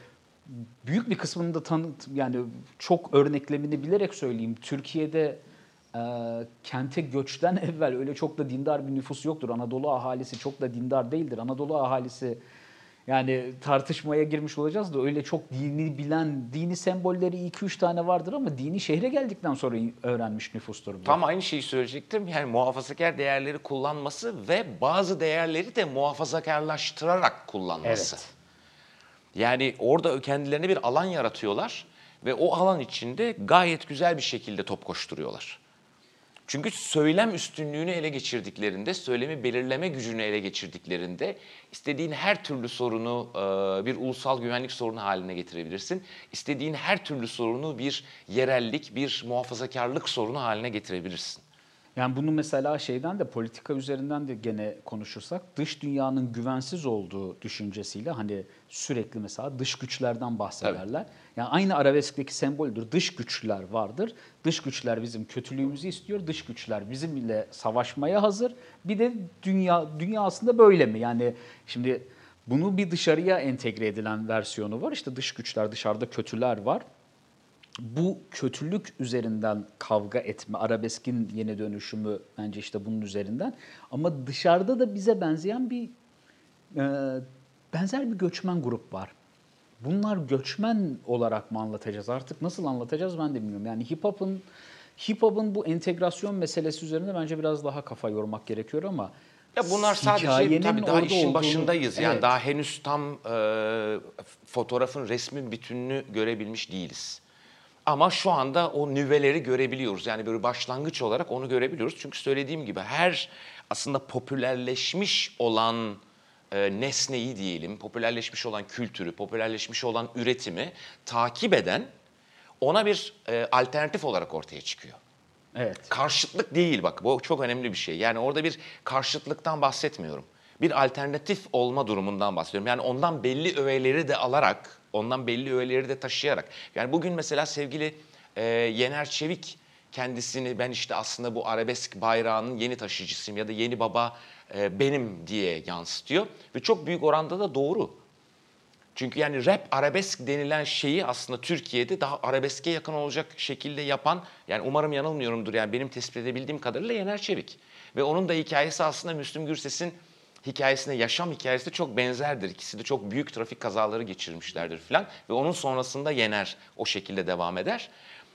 büyük bir kısmını da tanıt yani çok örneklemini bilerek söyleyeyim. Türkiye'de e, kente göçten <laughs> evvel öyle çok da dindar bir nüfus yoktur. Anadolu ahalisi çok da dindar değildir. Anadolu ahalisi yani tartışmaya girmiş olacağız da öyle çok dini bilen, dini sembolleri 2-3 tane vardır ama dini şehre geldikten sonra öğrenmiş nüfustur bu. Tam aynı şeyi söyleyecektim. Yani muhafazakar değerleri kullanması ve bazı değerleri de muhafazakarlaştırarak kullanması. Evet. Yani orada kendilerine bir alan yaratıyorlar ve o alan içinde gayet güzel bir şekilde top koşturuyorlar. Çünkü söylem üstünlüğünü ele geçirdiklerinde, söylemi belirleme gücünü ele geçirdiklerinde istediğin her türlü sorunu e, bir ulusal güvenlik sorunu haline getirebilirsin. İstediğin her türlü sorunu bir yerellik, bir muhafazakarlık sorunu haline getirebilirsin. Yani bunu mesela şeyden de politika üzerinden de gene konuşursak dış dünyanın güvensiz olduğu düşüncesiyle hani sürekli mesela dış güçlerden bahsederler. Yani aynı arabeskteki semboldür. Dış güçler vardır. Dış güçler bizim kötülüğümüzü istiyor. Dış güçler bizimle savaşmaya hazır. Bir de dünya dünya aslında böyle mi? Yani şimdi bunu bir dışarıya entegre edilen versiyonu var. İşte dış güçler, dışarıda kötüler var bu kötülük üzerinden kavga etme, arabeskin yeni dönüşümü bence işte bunun üzerinden. Ama dışarıda da bize benzeyen bir e, benzer bir göçmen grup var. Bunlar göçmen olarak mı anlatacağız artık nasıl anlatacağız ben de bilmiyorum. Yani hip hop'un hip hop'un bu entegrasyon meselesi üzerinde bence biraz daha kafa yormak gerekiyor ama Ya bunlar sadece tabii daha işin olduğunu- başındayız. Yani Evet. daha henüz tam e, fotoğrafın resmin bütününü görebilmiş değiliz. Ama şu anda o nüveleri görebiliyoruz. Yani böyle başlangıç olarak onu görebiliyoruz. Çünkü söylediğim gibi her aslında popülerleşmiş olan e, nesneyi diyelim, popülerleşmiş olan kültürü, popülerleşmiş olan üretimi takip eden ona bir e, alternatif olarak ortaya çıkıyor. evet. Karşıtlık değil bak bu çok önemli bir şey. Yani orada bir karşıtlıktan bahsetmiyorum. Bir alternatif olma durumundan bahsediyorum. Yani ondan belli öğeleri de alarak, ondan belli öğeleri de taşıyarak. Yani bugün mesela sevgili e, Yener Çevik kendisini ben işte aslında bu arabesk bayrağının yeni taşıyıcısıyım ya da yeni baba e, benim diye yansıtıyor. Ve çok büyük oranda da doğru. Çünkü yani rap arabesk denilen şeyi aslında Türkiye'de daha arabeske yakın olacak şekilde yapan yani umarım yanılmıyorumdur yani benim tespit edebildiğim kadarıyla Yener Çevik. Ve onun da hikayesi aslında Müslüm Gürses'in hikayesine, yaşam hikayesi çok benzerdir. İkisi de çok büyük trafik kazaları geçirmişlerdir falan. Ve onun sonrasında Yener o şekilde devam eder.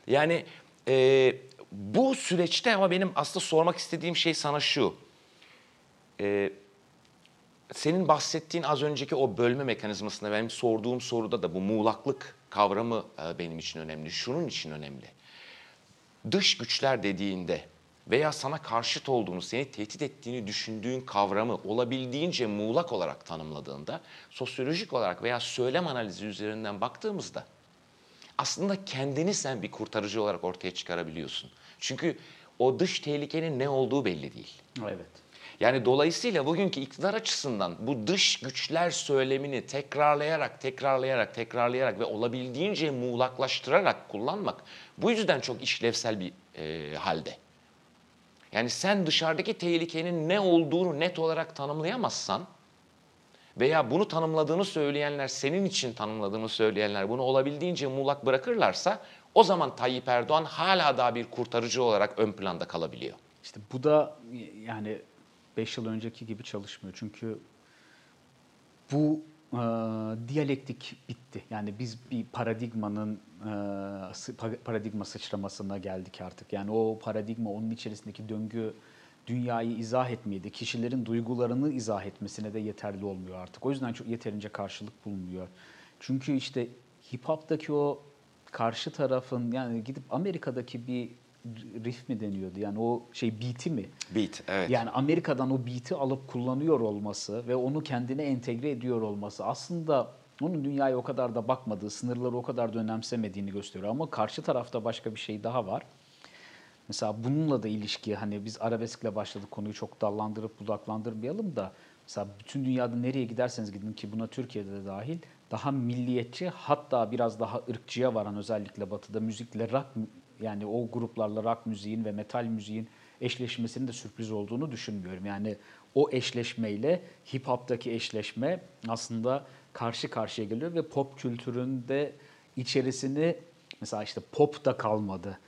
Yani e, bu süreçte ama benim aslında sormak istediğim şey sana şu. E, senin bahsettiğin az önceki o bölme mekanizmasında benim sorduğum soruda da bu muğlaklık kavramı e, benim için önemli. Şunun için önemli. Dış güçler dediğinde veya sana karşıt olduğunu, seni tehdit ettiğini düşündüğün kavramı olabildiğince muğlak olarak tanımladığında, sosyolojik olarak veya söylem analizi üzerinden baktığımızda aslında kendini sen bir kurtarıcı olarak ortaya çıkarabiliyorsun. Çünkü o dış tehlikenin ne olduğu belli değil. Evet. Yani dolayısıyla bugünkü iktidar açısından bu dış güçler söylemini tekrarlayarak, tekrarlayarak, tekrarlayarak ve olabildiğince muğlaklaştırarak kullanmak bu yüzden çok işlevsel bir e, halde. Yani sen dışarıdaki tehlikenin ne olduğunu net olarak tanımlayamazsan veya bunu tanımladığını söyleyenler, senin için tanımladığını söyleyenler bunu olabildiğince muğlak bırakırlarsa o zaman Tayyip Erdoğan hala daha bir kurtarıcı olarak ön planda kalabiliyor. İşte bu da yani 5 yıl önceki gibi çalışmıyor. Çünkü bu e, diyalektik bitti. Yani biz bir paradigmanın e, paradigma sıçramasına geldik artık. Yani o paradigma onun içerisindeki döngü dünyayı izah etmeydi. Kişilerin duygularını izah etmesine de yeterli olmuyor artık. O yüzden çok yeterince karşılık bulmuyor. Çünkü işte hip hop'taki o karşı tarafın yani gidip Amerika'daki bir riff mi deniyordu? Yani o şey beat'i mi? Beat, evet. Yani Amerika'dan o beat'i alıp kullanıyor olması ve onu kendine entegre ediyor olması aslında onun dünyaya o kadar da bakmadığı, sınırları o kadar da önemsemediğini gösteriyor. Ama karşı tarafta başka bir şey daha var. Mesela bununla da ilişki hani biz arabeskle başladık konuyu çok dallandırıp budaklandırmayalım da mesela bütün dünyada nereye giderseniz gidin ki buna Türkiye'de de dahil daha milliyetçi hatta biraz daha ırkçıya varan özellikle batıda müzikle rock yani o gruplarla rock müziğin ve metal müziğin eşleşmesinin de sürpriz olduğunu düşünmüyorum. Yani o eşleşmeyle hip hop'taki eşleşme aslında karşı karşıya geliyor ve pop kültüründe içerisini mesela işte pop da kalmadı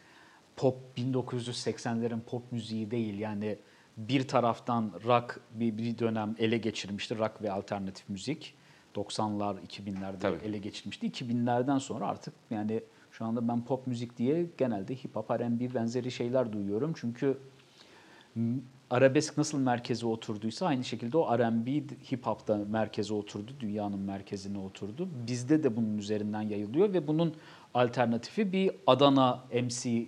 pop 1980'lerin pop müziği değil. Yani bir taraftan rock bir, bir dönem ele geçirmişti. Rock ve alternatif müzik. 90'lar, 2000'lerde Tabii. ele geçirmişti. 2000'lerden sonra artık yani şu anda ben pop müzik diye genelde hip hop, R&B benzeri şeyler duyuyorum. Çünkü arabesk nasıl merkeze oturduysa aynı şekilde o R&B hip hop da merkeze oturdu, dünyanın merkezine oturdu. Bizde de bunun üzerinden yayılıyor ve bunun alternatifi bir Adana MC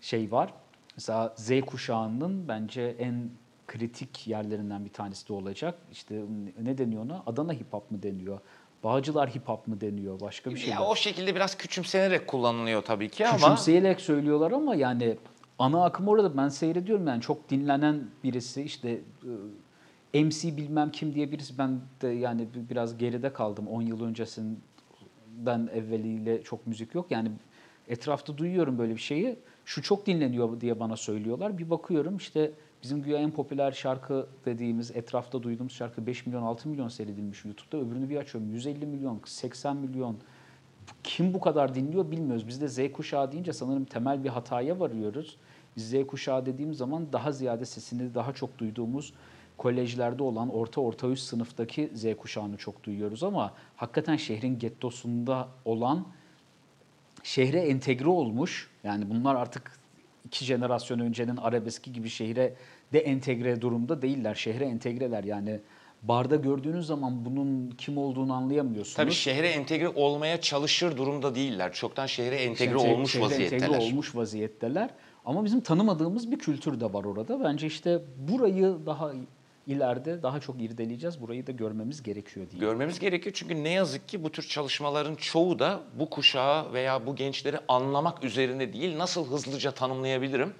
şey var. Mesela Z kuşağının bence en kritik yerlerinden bir tanesi de olacak. İşte ne deniyor ona? Adana hip hop mu deniyor? Bağcılar hip hop mu deniyor? Başka bir şey. Ya o şekilde biraz küçümsenerek kullanılıyor tabii ki ama Küçümseyerek söylüyorlar ama yani ana akım orada. Ben seyrediyorum yani. Çok dinlenen birisi işte e, MC bilmem kim diye birisi. Ben de yani bi- biraz geride kaldım. 10 yıl öncesinden evveliyle çok müzik yok. Yani etrafta duyuyorum böyle bir şeyi. Şu çok dinleniyor diye bana söylüyorlar. Bir bakıyorum işte bizim güya en popüler şarkı dediğimiz etrafta duyduğumuz şarkı 5 milyon 6 milyon seyredilmiş YouTube'da öbürünü bir açıyorum 150 milyon 80 milyon kim bu kadar dinliyor bilmiyoruz. Biz de Z kuşağı deyince sanırım temel bir hataya varıyoruz. Biz Z kuşağı dediğim zaman daha ziyade sesini daha çok duyduğumuz kolejlerde olan orta orta üst sınıftaki Z kuşağını çok duyuyoruz ama hakikaten şehrin gettosunda olan şehre entegre olmuş. Yani bunlar artık iki jenerasyon öncenin arabeski gibi şehre de entegre durumda değiller. Şehre entegreler yani barda gördüğünüz zaman bunun kim olduğunu anlayamıyorsunuz. tabii şehre entegre olmaya çalışır durumda değiller. Çoktan şehre entegre Şehre- olmuş şehre vaziyetteler. entegre olmuş vaziyetteler. Ama bizim tanımadığımız bir kültür de var orada. Bence işte burayı daha ileride daha çok irdeleyeceğiz. Burayı da görmemiz gerekiyor diye. Görmemiz gerekiyor çünkü ne yazık ki bu tür çalışmaların çoğu da bu kuşağı veya bu gençleri anlamak üzerine değil, nasıl hızlıca tanımlayabilirim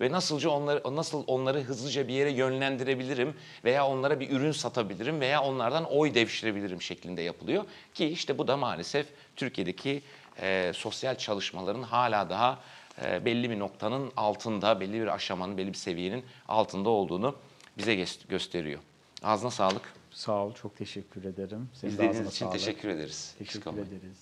ve nasılca onları nasıl onları hızlıca bir yere yönlendirebilirim veya onlara bir ürün satabilirim veya onlardan oy devşirebilirim şeklinde yapılıyor ki işte bu da maalesef Türkiye'deki e, sosyal çalışmaların hala daha e, belli bir noktanın altında, belli bir aşamanın, belli bir seviyenin altında olduğunu bize gösteriyor. Ağzına sağlık. Sağ ol, çok teşekkür ederim. Senin İzlediğiniz için sağlık. teşekkür ederiz. Teşekkür ederiz.